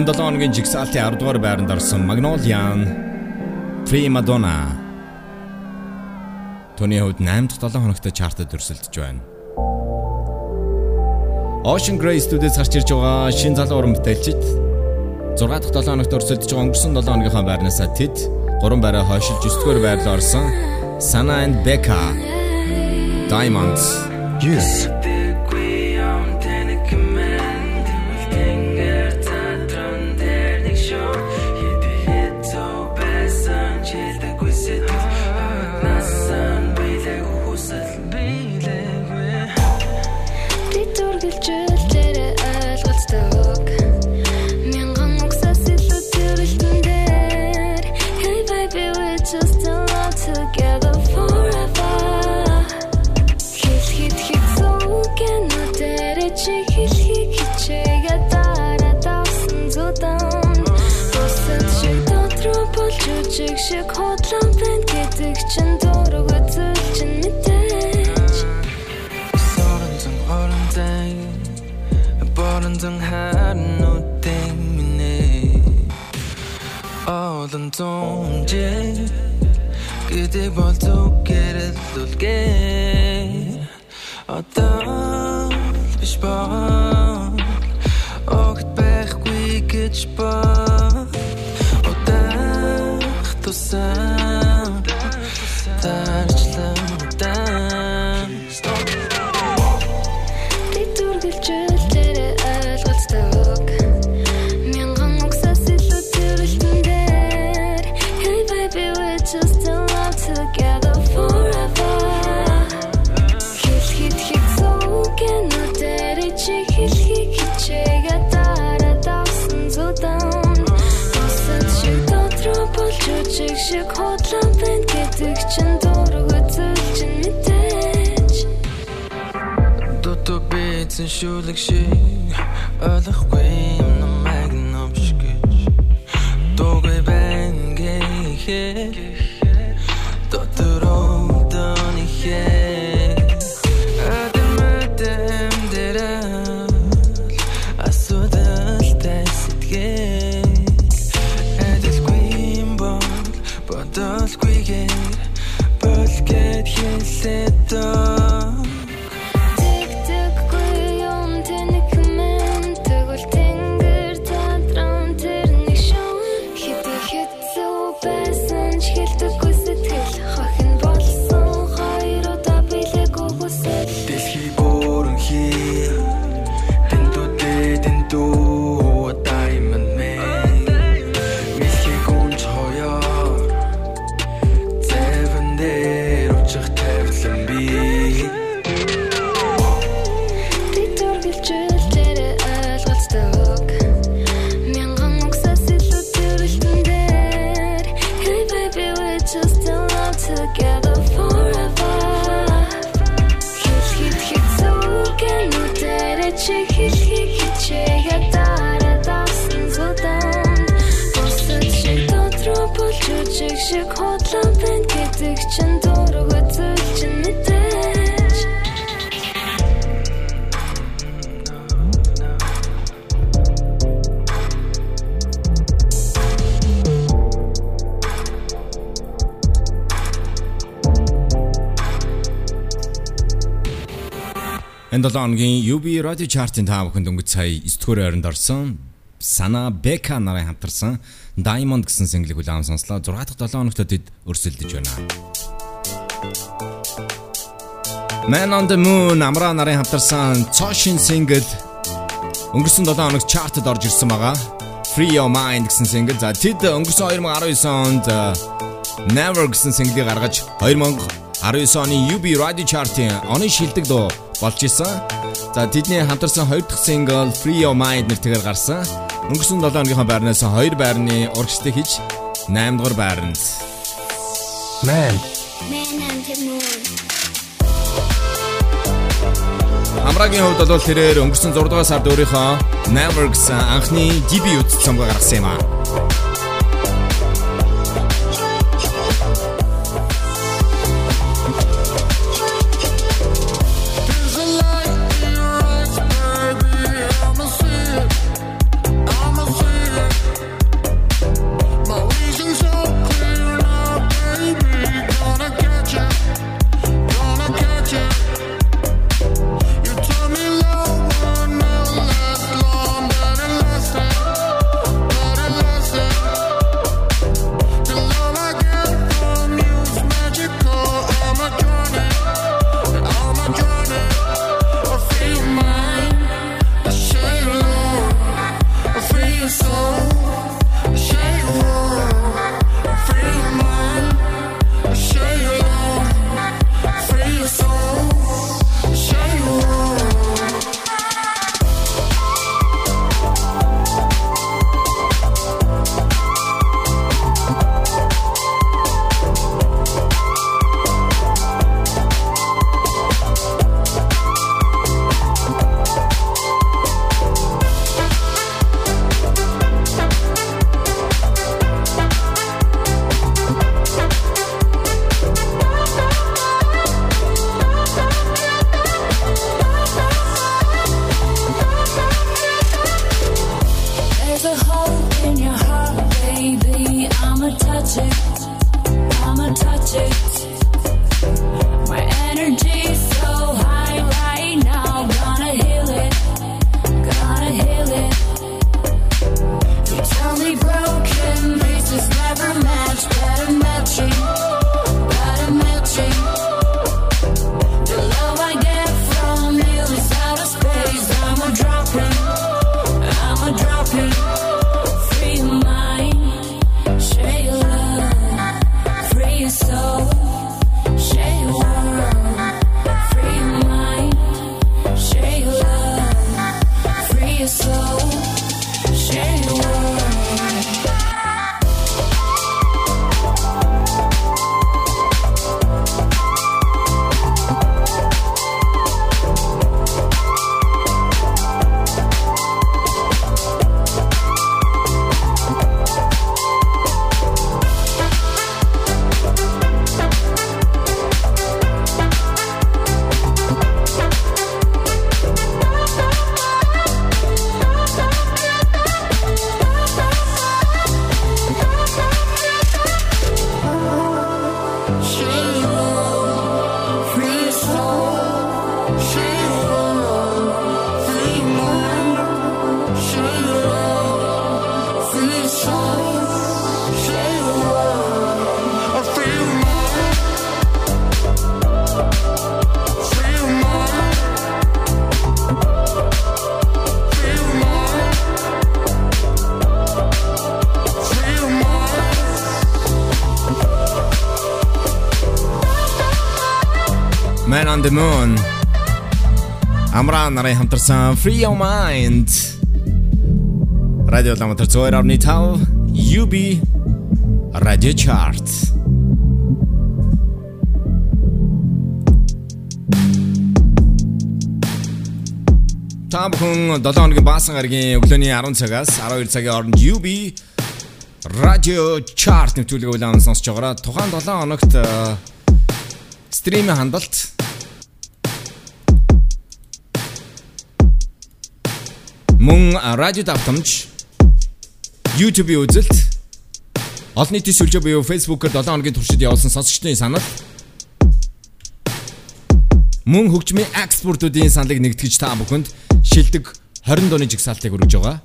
2007 оны жигсаалтын 10 дугаар байранд орсон Magnolia Prima Donna Төний хувьд 8-7 хоногтой чартад өрсөлдөж байна. Ocean Grey Studios гарч ирж байгаа шин залуу уран бүтээлчид 6 дахь 7 хоногт өрсөлдөж байгаа өнгөрсөн 7 хоногийнхаа байрнаас тэд 3 байраа хойшилж 9 дугаар байрлал орсон Sana and Becca Diamonds. Yes. Just Гэдэг бол shoes look shit. Энэ 7 хоногийн UB Radio Chart-ын таа бүхэнд өнгөц сая 9 дугаар байранд орсон Sana Becca нарын хамтарсан Diamond гэсэн single-ийг улаан сонслоо. 6 дахь 7 хоногт тэд өрсөлдөж байна. Man on the Moon Амра нарын хамтарсан Цошин single өнгөрсөн 7 хоногт chart-д орж ирсэн байгаа. Free Your Mind гэсэн single. За тэд өнгөрсөн 2019 онд э, Never гэсэн single-ийг гаргаж 2019 оны UB Radio Chart-ын оны шилдэг дуу болж исэн. За тэдний хамтарсан хоёр дахь single Free Your Mind нэртэйгээр гарсан. Өнгөрсөн 7 хоногийнхаа байрнаас 2 байрны урагштай хийж 8 дугаар байранд Man Man and the moon Амрагийн хувьд бол тэрээр өнгөрсөн 6 дугаар сард өөрийнхөө Never гэсэн анхны дебют цомгоо гаргасан юм аа. On the Moon. Амраа нарын хамтарсан Free Your Mind. Радио Ламтар 2.5 UB Radio Chart. Та бүхэн 7 хоногийн баасан гарагийн өглөөний 10 цагаас 12 цагийн хооронд UB Radio Chart нэвтрүүлэг улаан сонсож байгаараа тухайн 7 хоногт э, стримийн хандалт мөн радио давтамж YouTube-ийн үзэлт олон нийтийн сүлжээ буюу Facebook-оор 7 хоногийн туршид явуулсан сонсогчдын санал мөн хөгжмийн экспортуудын саналыг нэгтгэж та бүхэнд шилдэг 20 дууны жигсаалтыг өргөж байгаа.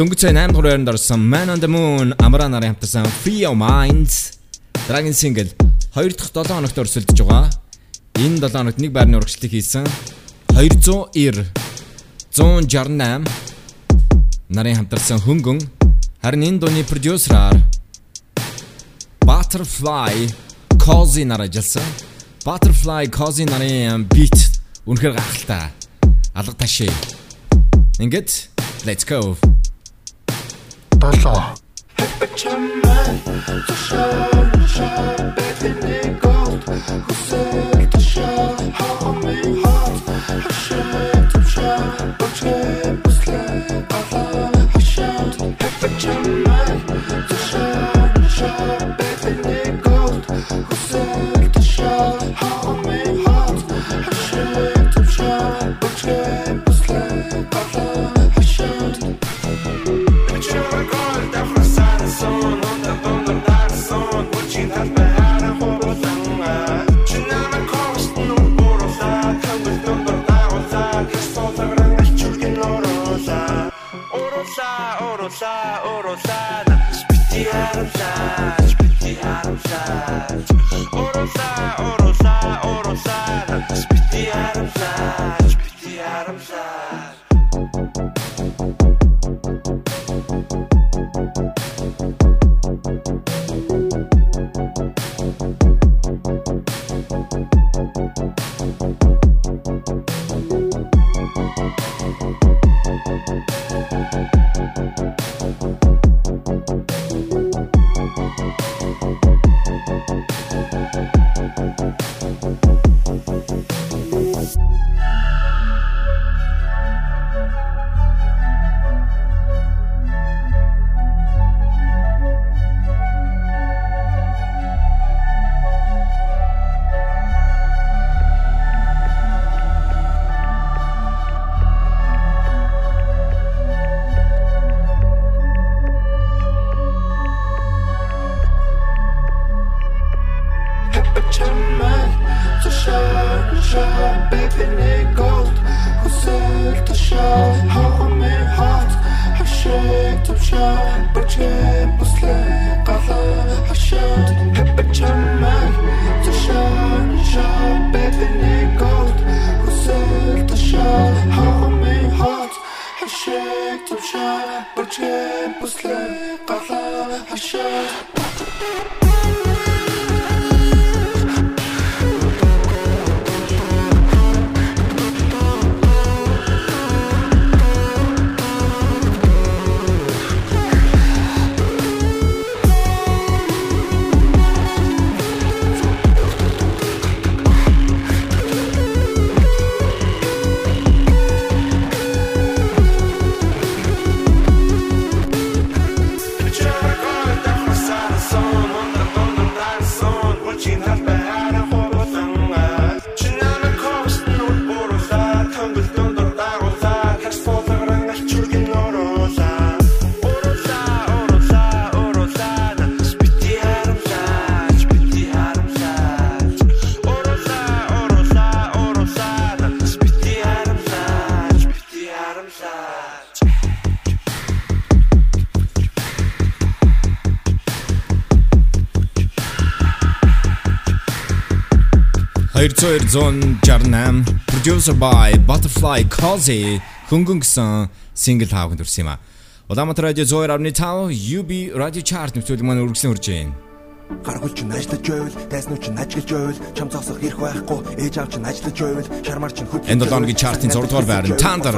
Дөнгөж сая 8 дугаар байранд орсон Man on the Moon Амра нарын хамтарсан Free Your Minds Dragon Single 2 дахь 7 хоногт өрсөлдөж байгаа. Энэ 7 хоногт нэг байрны урагшлыг хийсэн 290 168 нарын хамтарсан хөнгөн харин энэ дууны продюсераар Butterfly Cozy нар ажилласан. Butterfly Cozy нарын beat үнэхээр гахалтай. Алга ташээ. Ингээд let's go. Болоо. Чамай тушаа тушаа бэтэний голд хүсэл тушаа хаа хаа Oczy pustle, powale, osiąd, jak 1268 producer by Butterfly Cozy хөнгөнгөсөн single хаагд төрсэн юм а. Улаанбаатар радио 102.5 UB радио chart нөхцөл маань үргэлжлэн хурж байна. Гаргуулч нь ажиллаж байвал, дайснууд чинь ажиглаж байвал, чам цогсох ирэх байхгүй, ээж аав чинь ажиллаж байвал, шармар чинь хөдөлж. Энэ 7 хоногийн чартын 6 дугаар байрны таандар.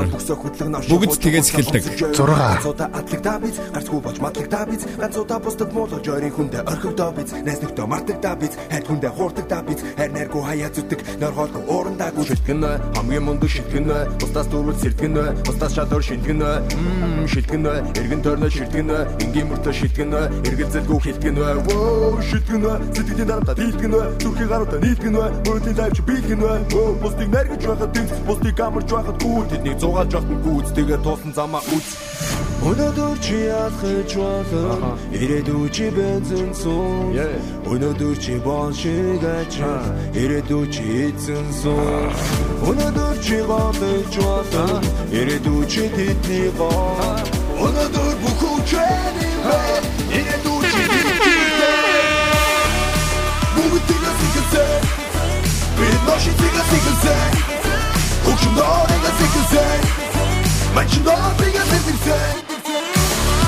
Бүгд тэгээс эхэлдэг. 6. Ганцуудаа атлагдаа биз, гарцгүй болж матлагдаа биз, ганцуудаа бусдад муулж ойрын хүндээ орхигдоо биз, найс нөхдөө мартагдаа биз, хайр хүндээ хуурдагдаа биз, хайр найргүй хаяа зүтг, норхолгүй уурандаагүй шилтгэн нэ, хамгийн мундаг шилтгэн нэ, бусдаас дөрвөл сэртгэн нэ, бусдаас шалуур шилтгэн мм шилтгэн нэ, эргэн тойрноо шилтгэн нэ, энгийн мөртөө шилтгэн нэ, эргэлзэлгүй хилтгэн нэ. Воо шилтгэн нэ, сэтгэлийн дарамтаа дийлтгэн нэ, зүрхийн гаруудаа нийтгэн нэ, мөрөдлийн лайв чи биелгэн нэ. Воо бусдыг наргиж байхад тэнц, бусдыг амарч байхад гүү, тэднийг зугаалж явахын гүйц, тэгээ туусан замаа үз. Өнөөдөр чи ялхаж болоо ирээдүй чи бензин суу Өнөөдөр чи бон шиг ачаа ирээдүй чи эзэн суу Өнөөдөр чи голж болоо ирээдүй чи тэдний гоо Өнөөдөр бүх үчэний бэ ирээдүй Бид ноши тэгээс ихэлсэн Хөгшин доорыгаас ихэлсэн Манчин доорыгаас ихэлсэн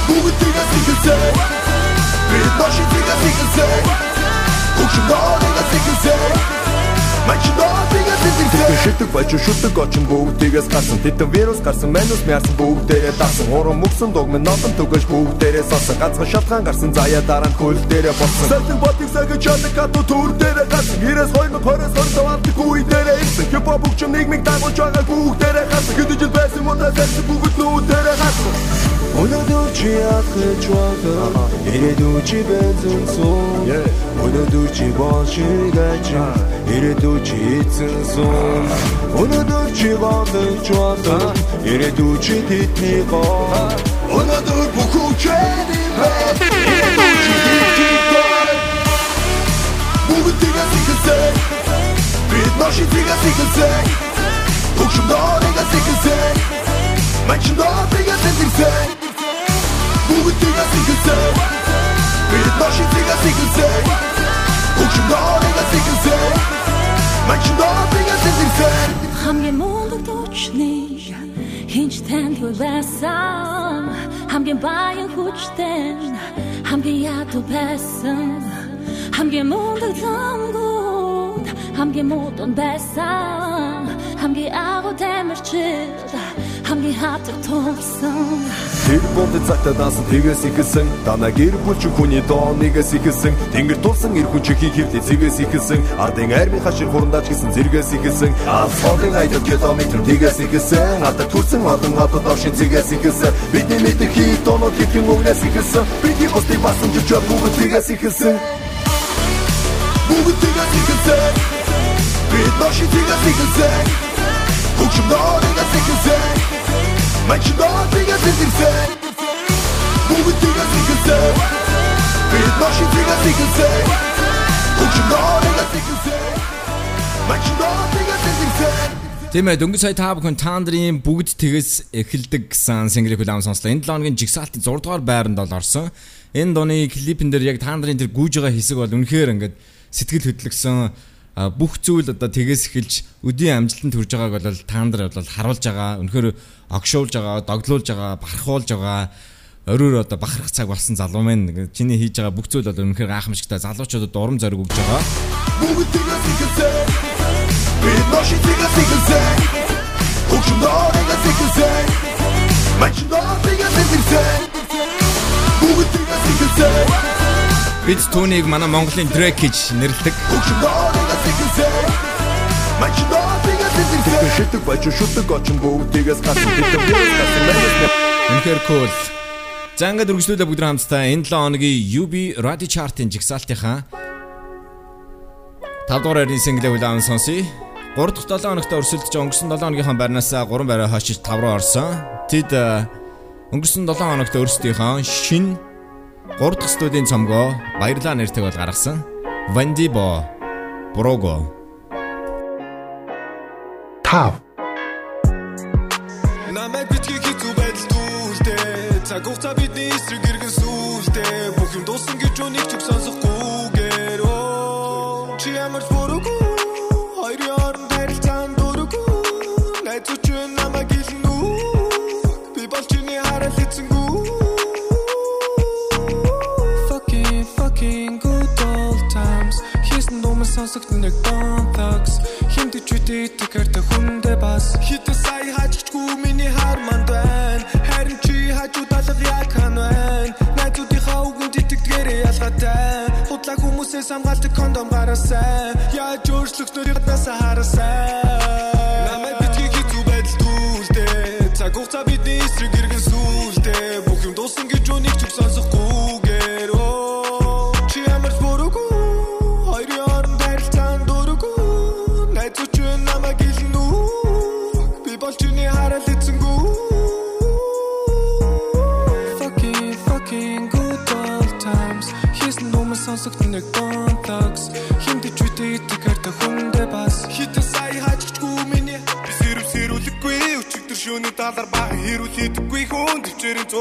Бүгд тэгээс ихэлсэн Бид ноши тэгээс ихэлсэн Хөгшин доорыгаас ихэлсэн Манчин доорыгаас ихэлсэн Шитэг бач шүтэг очин бүгдээс гарсан. Титэн вирус гарсан манус мясан бүгдээрээ дасан Уран мөксөн догмын нотон түгэж бүгдээрээ сосон Ганцхан шалтгаан гарсан заяа дараа нь хөл дээрээ болсон. Сэлтэн ботик сагэж чаддаг хату түр дээрээ гарсан 92 20 25 алтыг үе дээрээ ирсэн. Хипхоп бүгчм нийгмиг дагуулж байгаа бүгдээрээ гарсан. Хэдэж жил байсан модаа зэрэг бүгд нүүдээрээ гарсан. Өнөөдөр чи яхаж болоо ирээдүй чи бензин суу Өнөөдөр чи бол шиг ачаа ирээдүй чи эзэн суу Өнөөдөр чи голж болоо ирээдүй чи тэдний гоо Өнөөдөр бүх үчэний бай ирээдүй байсан. Хамгийн баян хүчтэй хамгийн ядуу байсан. Хамгийн мундаг замгууд хамгийн муудан байсан. Хамгийн агуу тамирчид хамгийн хатаг тулсан. Тэр бонд цагта даасан тэгээс ихэлсэн. Дана гэр бүл чи хүний доонигээс ихэлсэн. Тэнгэр тулсан эр хүн чихийг хөвлөй зэгээс ихэлсэн. Ардын армийн хашир хурандаж гисэн зэрэгээс ихэлсэн. Асфалтын айдал километр тэгээс ихэлсэн. Ада төрсэн олон одоо дошин зэгээс ихэлсэн. Бидний мэдэх хит донод хэвхэн үгнээс ихэлсэн. Бидний босдыг басан жичээ бүгд тэгээс ихэлсэн. Бүгд тэгээс ихэлсэн. Бид ноши тэгээс ихэлсэн Хөгшим доонигээс ихэлсэн Манчин доорыгаас ихэлсэн Бүгд тэгээс ихэлсэн Бид ноши тэгээс ихэлсэн Хөгшим доорыгаас ихэлсэн Манчин доорыгаас ихэлсэн Тийм ээ дөнгөж сая та бүхэн таандрын бүгд тэгээс эхэлдэг гэсэн single хүлээм сонслоо. Энэ 7 хоногийн жигсаалтын 6 дугаар байранд бол орсон. Энэ дууны клипэн дээр яг таандрын тэр гүйж байгаа хэсэг бол үнэхээр ингээд сэтгэл хөдлөсөн бүх зүйл одоо тэгээс эхэлж өдийн амжилтанд хүрж байгааг бол таандар бол харуулж байгаа. Үнэхээр огшуулж байгаа, догдлуулж байгаа, бархуулж байгаа. Оройр одоо бахарх цаг болсон залуу мэн. Чиний хийж байгаа бүх зүйл бол үнэхээр гайхамшигтай залуучуудад урам зориг өгж байгаа. Бүгд тэгээс ихэлсэн Би ноши тэгээс ихэлсэн дөрэгээс ихэлсэн Мач дөрэгээс ихэлсэн Бүгд тэгээс ихэлсэн Бид түүнийг манай Монголын Drake гэж нэрлэдэг. Өгшөн Шитэг бач шүтэг очин бүгд тэгээс гасан битэр гасан мэнэс Үнэхээр cool. За ингээд үргэлжлүүлээ бүгд хамтдаа энэ 7 хоногийн UB Radio Chart-ын жигсаалтынхаа 5 дугаар байрны single хүлээн сонсъё. 3 дахь 7 хоногт өрсөлдөж өнгөрсөн 7 хоногийнхаа байрнаас 3 байраа хойшиж 5 руу орсон. Тэд өнгөрсөн 7 хоногт өөрсдийнхөө шин 3 дахь студийн цомгоо баярлаа нэртэйг бол гаргасан. Vandibo Brogo 5 Намайг битгий хийцүү байдал түлдээ Цаг хугацаа бидний эсрэг иргэн сүлдээ Бүх юм дууссан гэж үнийг ч сонсохгүйгээр Чи ямар ч буруугүй. Хоёрын хооронд харилцаан дуруугүй. Найзууч намайг илэн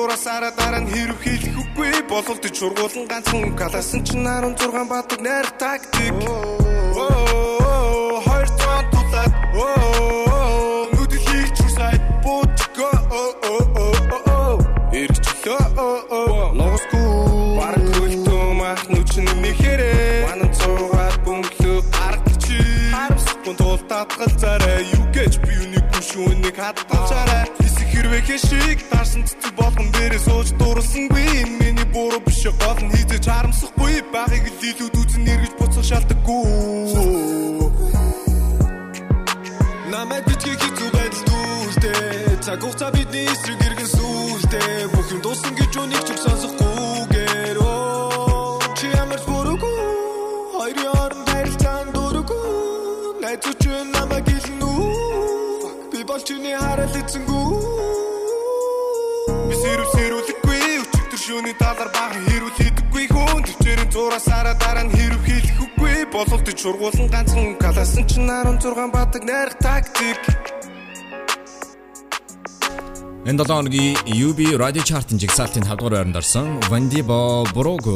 зураасаараа дараа нь хэрв хийх үгүй. Бололт чургуулан ганцхан каласан ч 16 бадаг найр тактик 2017 оны UB Radio Chart-ын жигсаалтын 5 дугаар байранд орсон Vandibo Brogo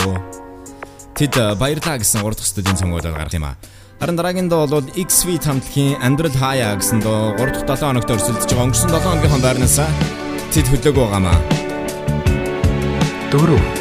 тэд э, баярлаа гэсэн 3 дахь студийн сонгуулиуд гарах юм аа. Харин дараагийн доо бол XV хамтлагийн Andrel Haya гэсэн доо 3 дахь 7 оногт өрсөлдөж байгаа. Өнгөрсөн 7 оныхон байрнаас тэд хөдлөөг байгаамаа. Дөрөв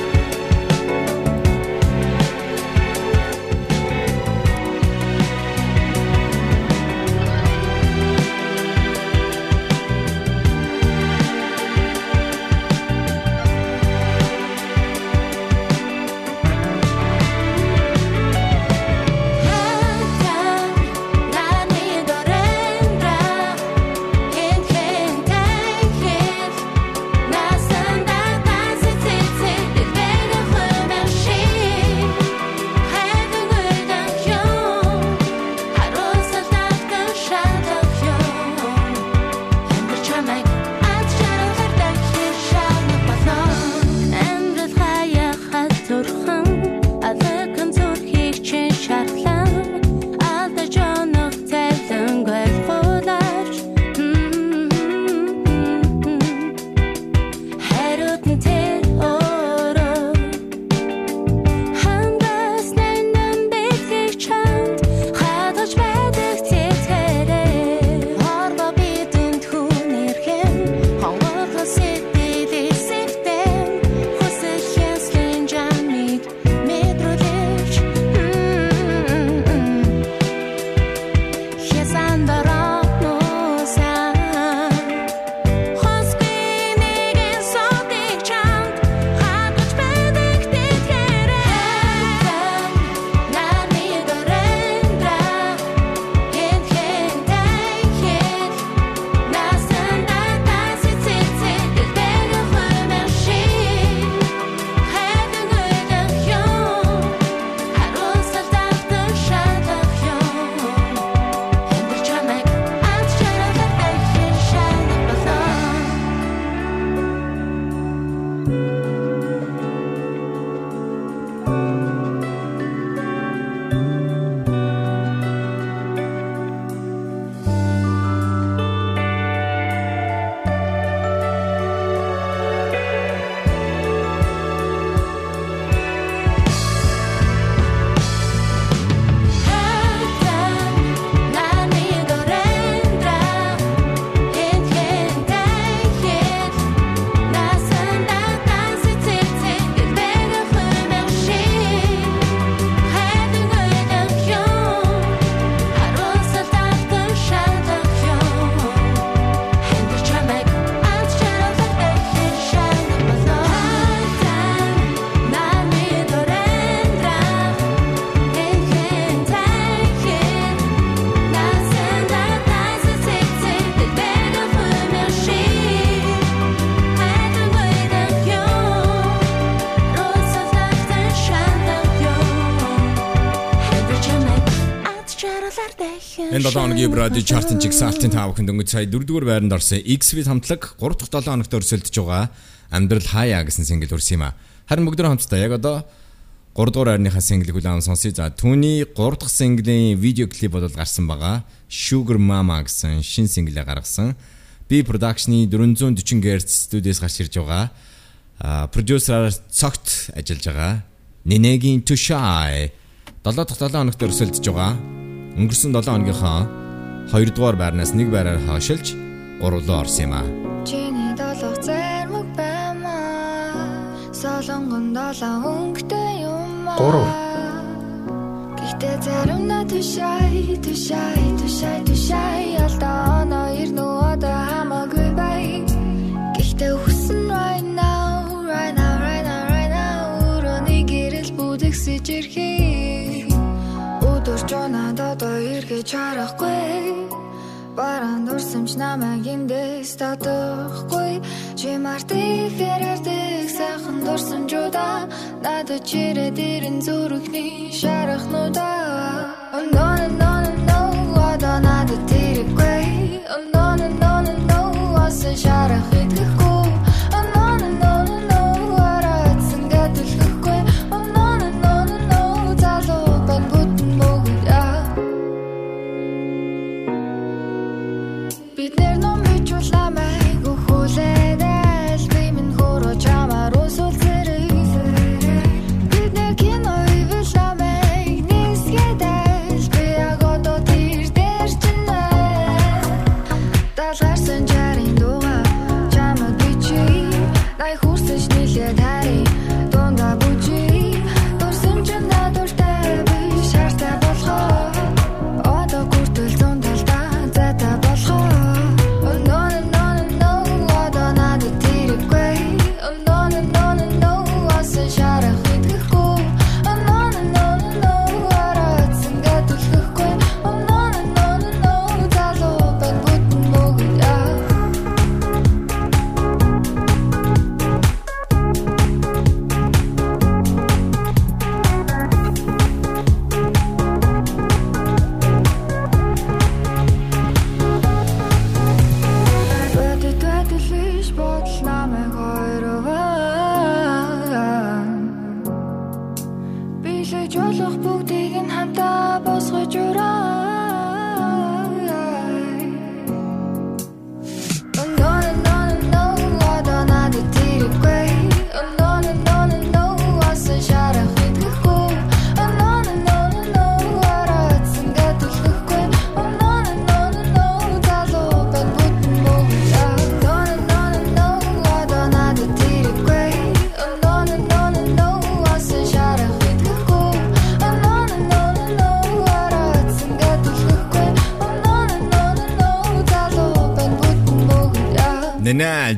Энэ 7 хоногийн Brady Chart-ын жигсаалтын тав бүхэнд өнгөц сая 4-р байранд орсон X-Fit хамтлаг 3 дахь 7 хоногт өрсөлдөж байгаа Амьдрал хаяа гэсэн single өрсөн юм а. Харин бүгд хамтдаа яг одоо 3 дугаар байрныхаа single хүлээн сонсъё. За түүний 3 дахь single-ийн видео клип бодол гарсан байгаа. Sugar Mama гэсэн шин single гаргасан. Би production-ы 440 Hz студиэс гарч ирж байгаа. А продюсераар цогт ажиллаж байгаа. Нинегийн To Shy 7 дахь 7 хоногт өрсөлдөж байгаа. Өнгөрсөн 7 хоногийнхоо 2 дугаар байрнаас нэг байраар хойшилж 3 руу орсон юм а. Чиний долох зэрмэг баймаа Солонгон долоо өнгөтэй юм аа. Гурав. Гэхдээ заримдаа тушай тушай тушай тушай Алдаа оноо ирнүү одоо хамаагүй бай. Гэхдээ хүсэн right now right now right now right now. Өрөөний гэрэл бүдэгсэж ирхий Өдөр жонад одоо эргэж харахгүй Баран дурсамж намайг эндээс татахгүй. Чи марти ферэрдэг сайхан дурсамжуда Надад чирээд ирэн зүрхний шарахнуда Oh no no no no no Одоо надад тэрэггүй. Oh no no no no no Асан шарах идэхгүй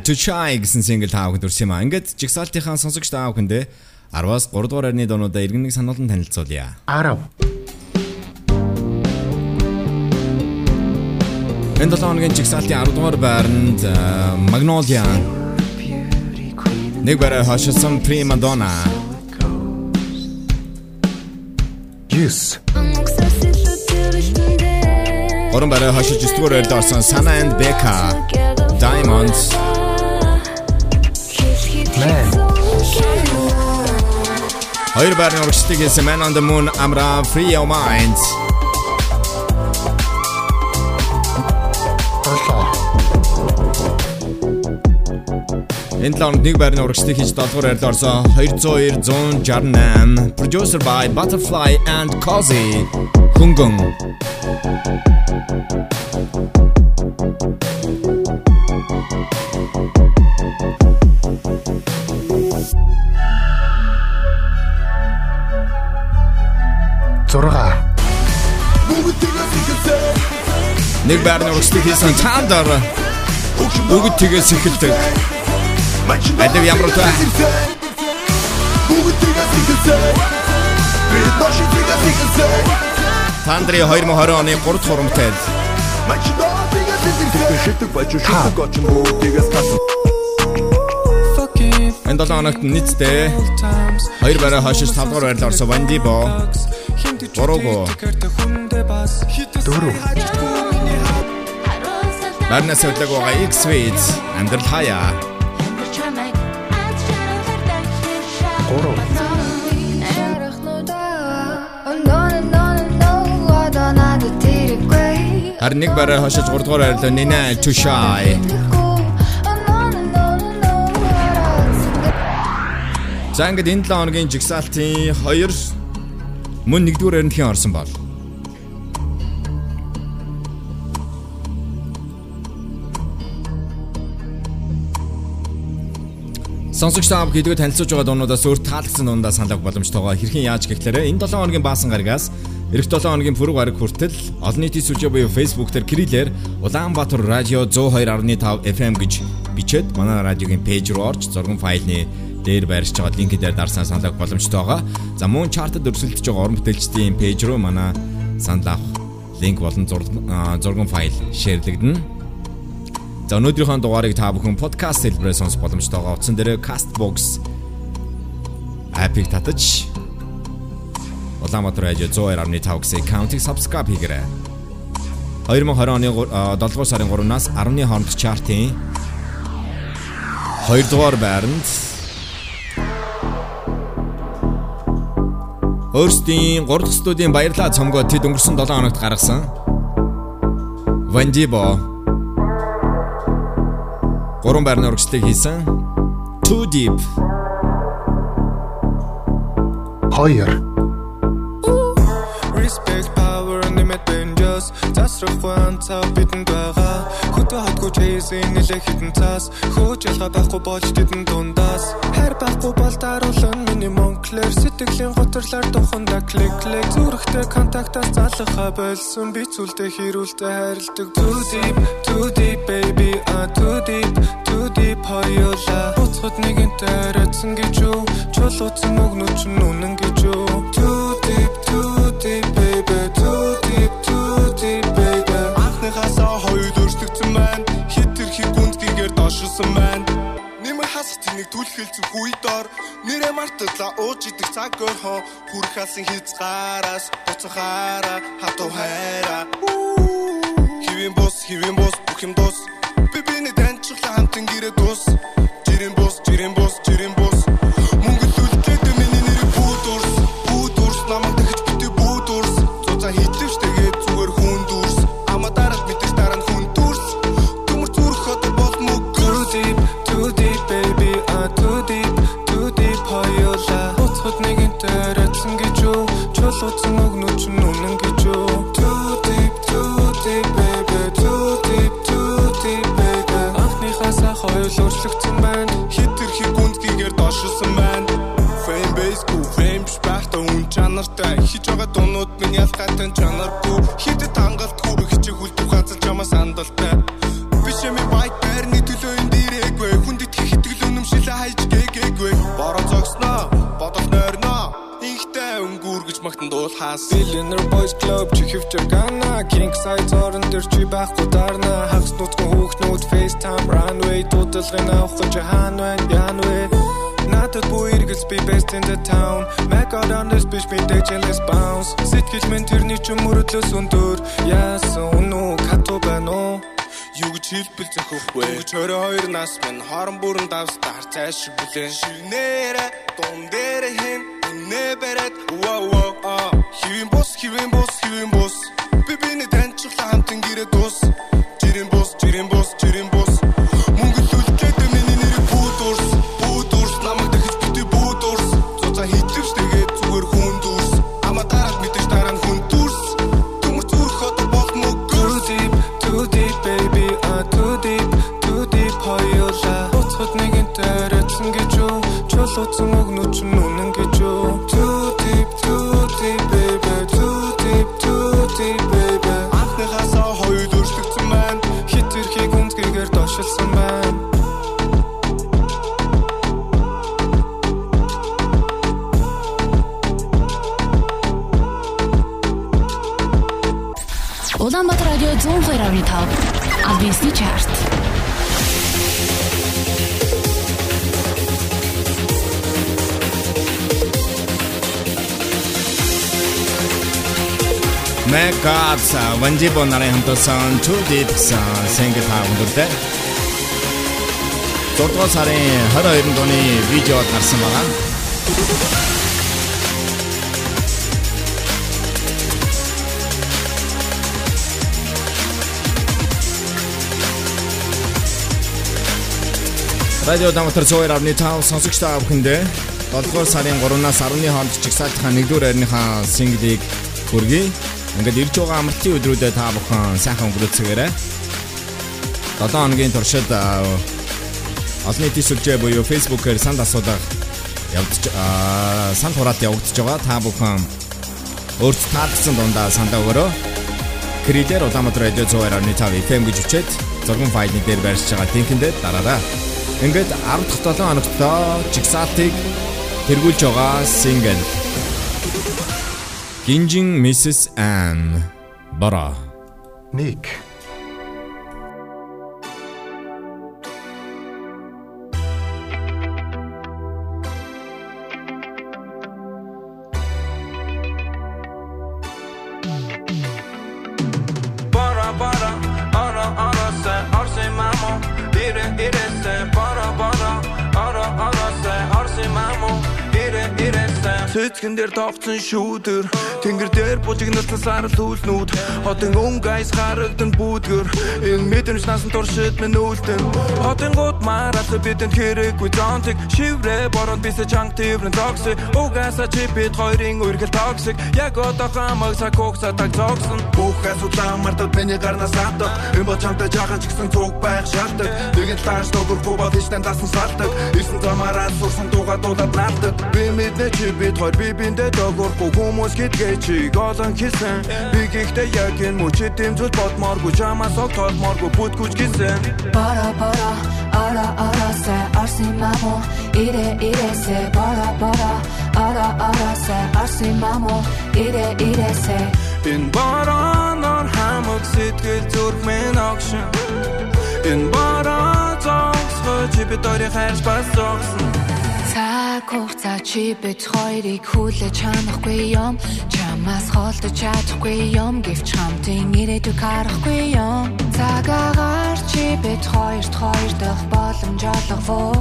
To Shy гэсэн single таавахд өрсөн юм а. Ингээд жигсаалтынхаа сонсогч таавахындэ 10-аас 3 дугаар байрны дуунуудаа иргэн нэг сануулсан танилцуулъя. 10 Энэ 7 хоногийн жигсаалтын 10 дугаар байранд Magnolia. Нэг барай хашилсан Prima Donna 9 Орон барай хашилж 9 дугаар байранд орсон Sana and Becca Diamonds Man. Хоёр байрны урагшлагыг хийсэн Man on the Moon Amra Free Your Mind. 7 Энэ лаунд нэг байрны урагшлагыг хийж 7 дугаар байрлал орсон 202 168 Producer by Butterfly and Cozy. Хөнгөн Зурга нэг байрны урагшлагыг хийсэн Thunder Бүгд тэгээс эхэлдэг. Адив ямар утга? Тандри 2020 оны 3 дахь хурамтай. Шидэг байж шидэг очин бүгдээс тасан Энэ 7 хоногт нийтдээ 2 байраа хойшиж 5 дугаар байрлал орсон Вандибо хинт ч Гурав. тэгэрт хүндээ бас хитэ Дөрөв. хажиггүй миний хав Барнас хөдлөг байгаа X-Wade амьдрал хаяа. Гурав. Харин нэг барай хошиж 3 дугаар байрлал Nina Too За ингээд энэ 7 хоногийн жигсаалтын 2 мөн 1-р эрентхийн орсон бол. Сонсогч та бүхэдгээ танилцуулж байгаа дуунуудаас өөр таалагдсан дундаа санал авах боломжтойгоо хэрхэн яаж гэхлээрэ энэ 7 хоногийн баасан гарагаас эх 7 хоногийн пүрэв гараг хүртэл олон нийтийн сүлжээ буюу Facebook дээр кириллээр Улаанбаатар радио 102.5 FM гэж бичээд манай радиогийн пэйж руу орж зургийн файлны дээр байршиж байгаа линк дээр дарснаа санал авах боломжтойгоо. За мөн чартад өрсөлдөж байгаа уран бүтээлчдийн пэйж руу манай санал авах линк болон зургийн файл шеэрлэгдэнэ. За өнөөдрийнхөө дугаарыг та бүхэн подкаст хэлбэрээр сонсох боломжтойгоо утсан дээр Castbox апыг татаж Улаанбаатар радио 102.5 гэсэн аккаунтыг subscribe хийгээрэй. 2020 оны 7 дугаар сарын 3-наас 10-ны хооронд чартын 2 дугаар байранд Өөрсдийн 3 дахь студийн баярлаа цомгоо тэд өнгөрсөн 7 хоногт гаргасан. Вандибо Гурван байрны урагшлыг хийсэн. Too Deep. 2 Respect dangerous засрахын цав бидэнд байгаа. Хөтө хатгүй чейсэн нэлээ хитэн цаас хөөж ялгаа байхгүй болж тэдэн дундаас. Хайр байхгүй бол даруулан миний монклэр сэтгэлийн готрлаар туханда клик клик. Зүрхтэй контактаас залхаа болсон. Би зүйлдэ хэрүүлдэ хайрладаг. Too deep too deep baby. Ah too deep too deep хоёола буцхад нэгэнтэй арайцсан гэж юу? Чулууцсан өгнөч нүнэн гэж юу? Too дошилсон байна. Нэмэр хасах тнийг түлхэлцэн хүйдор Нэрэ марталаа ууж идэх цаг өрхөө Хүрх алсан хязгаараас Буцахаараа. Хатуу хайраа. Хивэн бус хивэн бус бүх юм дус Би биний таньчлаа хамтан гэрээ дус Жирэн бус жирэн бус жирэн бус чанартай Хич байгаа дуунууд минь ялгаатай чанаргүй. Хитэд хангалтгүй хичээх үлдэх хазал чамаа сандалтай Биш юм байт байрны төлөө энэ дээрээгүй Хүнд итгэх итгэл үнэмшилээ хайж гээгээгүй Бороо зогсноо бодол нойрноо Инхтэй өнгүүр гэж магтан дуулахаас Billionaire Boys Club чи хөвч гана. King size орон дээр чи байхгүй дарна. Хагас нутгийн хүүхнүүд FaceTime runway дуудлагын авах гэж хаан байна яан вэ Надад бүү эргэлс би best in the town. Mac out on this bitch me let's bounce Сэтгэл минь тэрний ч мөрөдлөөс өндөр Яасан үнүү кату байна уу Юу гэж хэлбэл зөхөхгүй Өнгөч 22 нас минь хорон бүрэн давстаар цааш шиг бүлээн Ширнээрэ дун дээр хэн Үнэ барад wow wow а Хивэн бус хивэн бус хивэн бус Би биний таньчлаа хамтан гэрээ дус Жирэн бус жирэн бус жирэн бус Чулууцсан өгнөч нүнэн гэж юу Too deep, too deep, baby, too deep, too deep, baby Анхныхаасаа хоёр өөрчлөгдсөн байна. Хит тэрхий гүнзгийгээр дошилсан байна. Улаанбаатар радио 102.5 Албисны чарт. Megas Wanjibo нарын хамтсан Two Deep single өндөрлөө. 6 дугаар сарын 22-нд оны видеод гарсан байгаа. Радио Дамтар цоор авны тав сонсогч та бүхэндээ 7 дугаар сарын 3-наас 10-ны хооронд чигсаалтынхаа 1-р арныхаа синглийг хүргэе. Ингээд ирж байгаа амралтын өдрүүдэд та бүхэн сайхан өнгөрөөцгөөрэй. 7 хоногийн туршид олон нийтийн сүлжээ буюу Facebook-ээр санд асуудаг явдаж санд хураалт явагдаж байгаа. Та бүхэн өөрт таалагдсан дундаа сандаа өгөрөө. Кридер Улаанбаатар радио 102.5 FM гэж үчээд зургийн файлны дээр байршиж байгаа линкэндээ дараарай. Ингээд 10 дахь 7 хоногт жигсаалтыг тэргүүлж байгаа сингл Гинжин Mrs. Anne Бара Ник Цэцгэн дээр тогтсон шүүдэр. Тэнгэр дээр бужигнасан сарал түлнүүд Хотын өнгөйс харагдан бүүдгэр Энэ мэдэрч насан туршид минь үлдэн Хотын гууд маралсан бидэнд хэрэггүй зонтик. Шиврэ борон бисэ чанг тиврэн зогсы Угаса чи бид хоёрын үргэл токсик. Яг одоо хамаг са кокса таг зогсон. Бүх асуудлаа мартад миний гарнаас хатдаг Энэ бол чамтай жаахан ч гэсэн цуг байх шаарддаг Нэгэн тааш догөргүй бол хийштэн дасан салдаг. Ирсэн замаараа сурсан дууга дуудаад наалдаг Би мэднэ чи бид хоёр би биндэ догоргүй хүмүүс гэдгээ чи голон хийсэн. Би гэхдээ яг энэ юм зүйл бодмооргүй чамаас огтолмооргүй бүтгүч гисэн. Bara bara ara ara se arsi mamo ire ire se bara bara ara ara se arsi mamo ire ire se Энэ бараанаар хамаг сэтгэл зүрхмэн огшин. Энэ бараа зогсгоо чи бид хоёрыг хайрч бас зогсон Цаг хугацаа чи бид хоёрыг хүлээж чанахгүй юм. Чамаас холдож чадахгүй юм. Гэвч хамтын ирээдүг харахгүй юм. Цагаагаар чи бид хоёрт хоёр дахь боломж олгов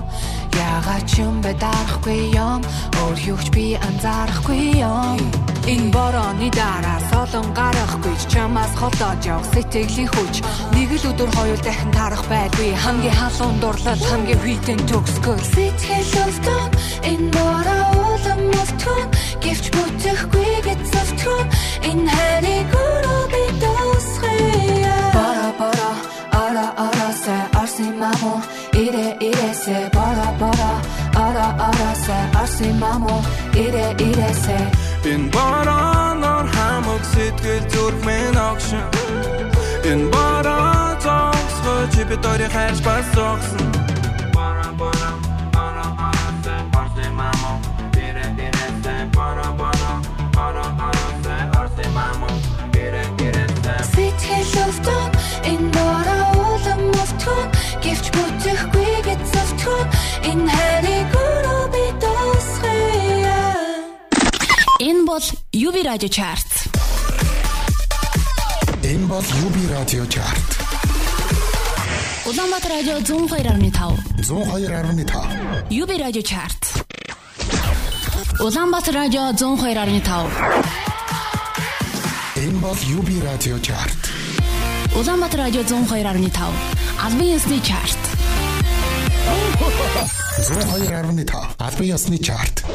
Ягаад ч юм бэ дарахгүй юм. Өөр юуч би анзаарахгүй юм Энэ борооны дараа солон гарахгүй чамаас холдоод явах сэтгэлийн хүч. Нэг л өдөр хоёул дахин тарах байлгүй Хамгийн халуун дурлал хамгийн хүйтэн төгсгөр Сэтгэл өвдөн энэ бороо улам өвтгөн Гэвч бүтэхгүй гэж зовтгөн Энэ хайрыг өөрөө би дуусгая Бара бара ара ара се арси мамо Ире ире се бара бара ара ара се арси мамо Ире ире се Энэ бараанаар хамаг сэтгэл зүрхмэн огшин Энэ бараа зогсгоо чи бид хоёрыг хайрч бас зогсон Бара бара ара ара се арси мамо Ире ире се бара бара ара ара се арси мамо Ире ире се Сэтгэл өвдөн энэ бороо улам өвтгөн Гэвч бүтэхгүй гэж зовтгөн Энэ хайрыг өөрөө Энэ бол UB Radio Chart. Энэ бол UB радио чарт. Улаанбаатар радио 102.5. 102.5. UB Radio Chart. Улаанбаатар радио 102.5. Энэ бол UB радио чарт. Улаанбаатар радио 102.5. Албан ёсны чарт. 102.5. Албан ёсны чарт.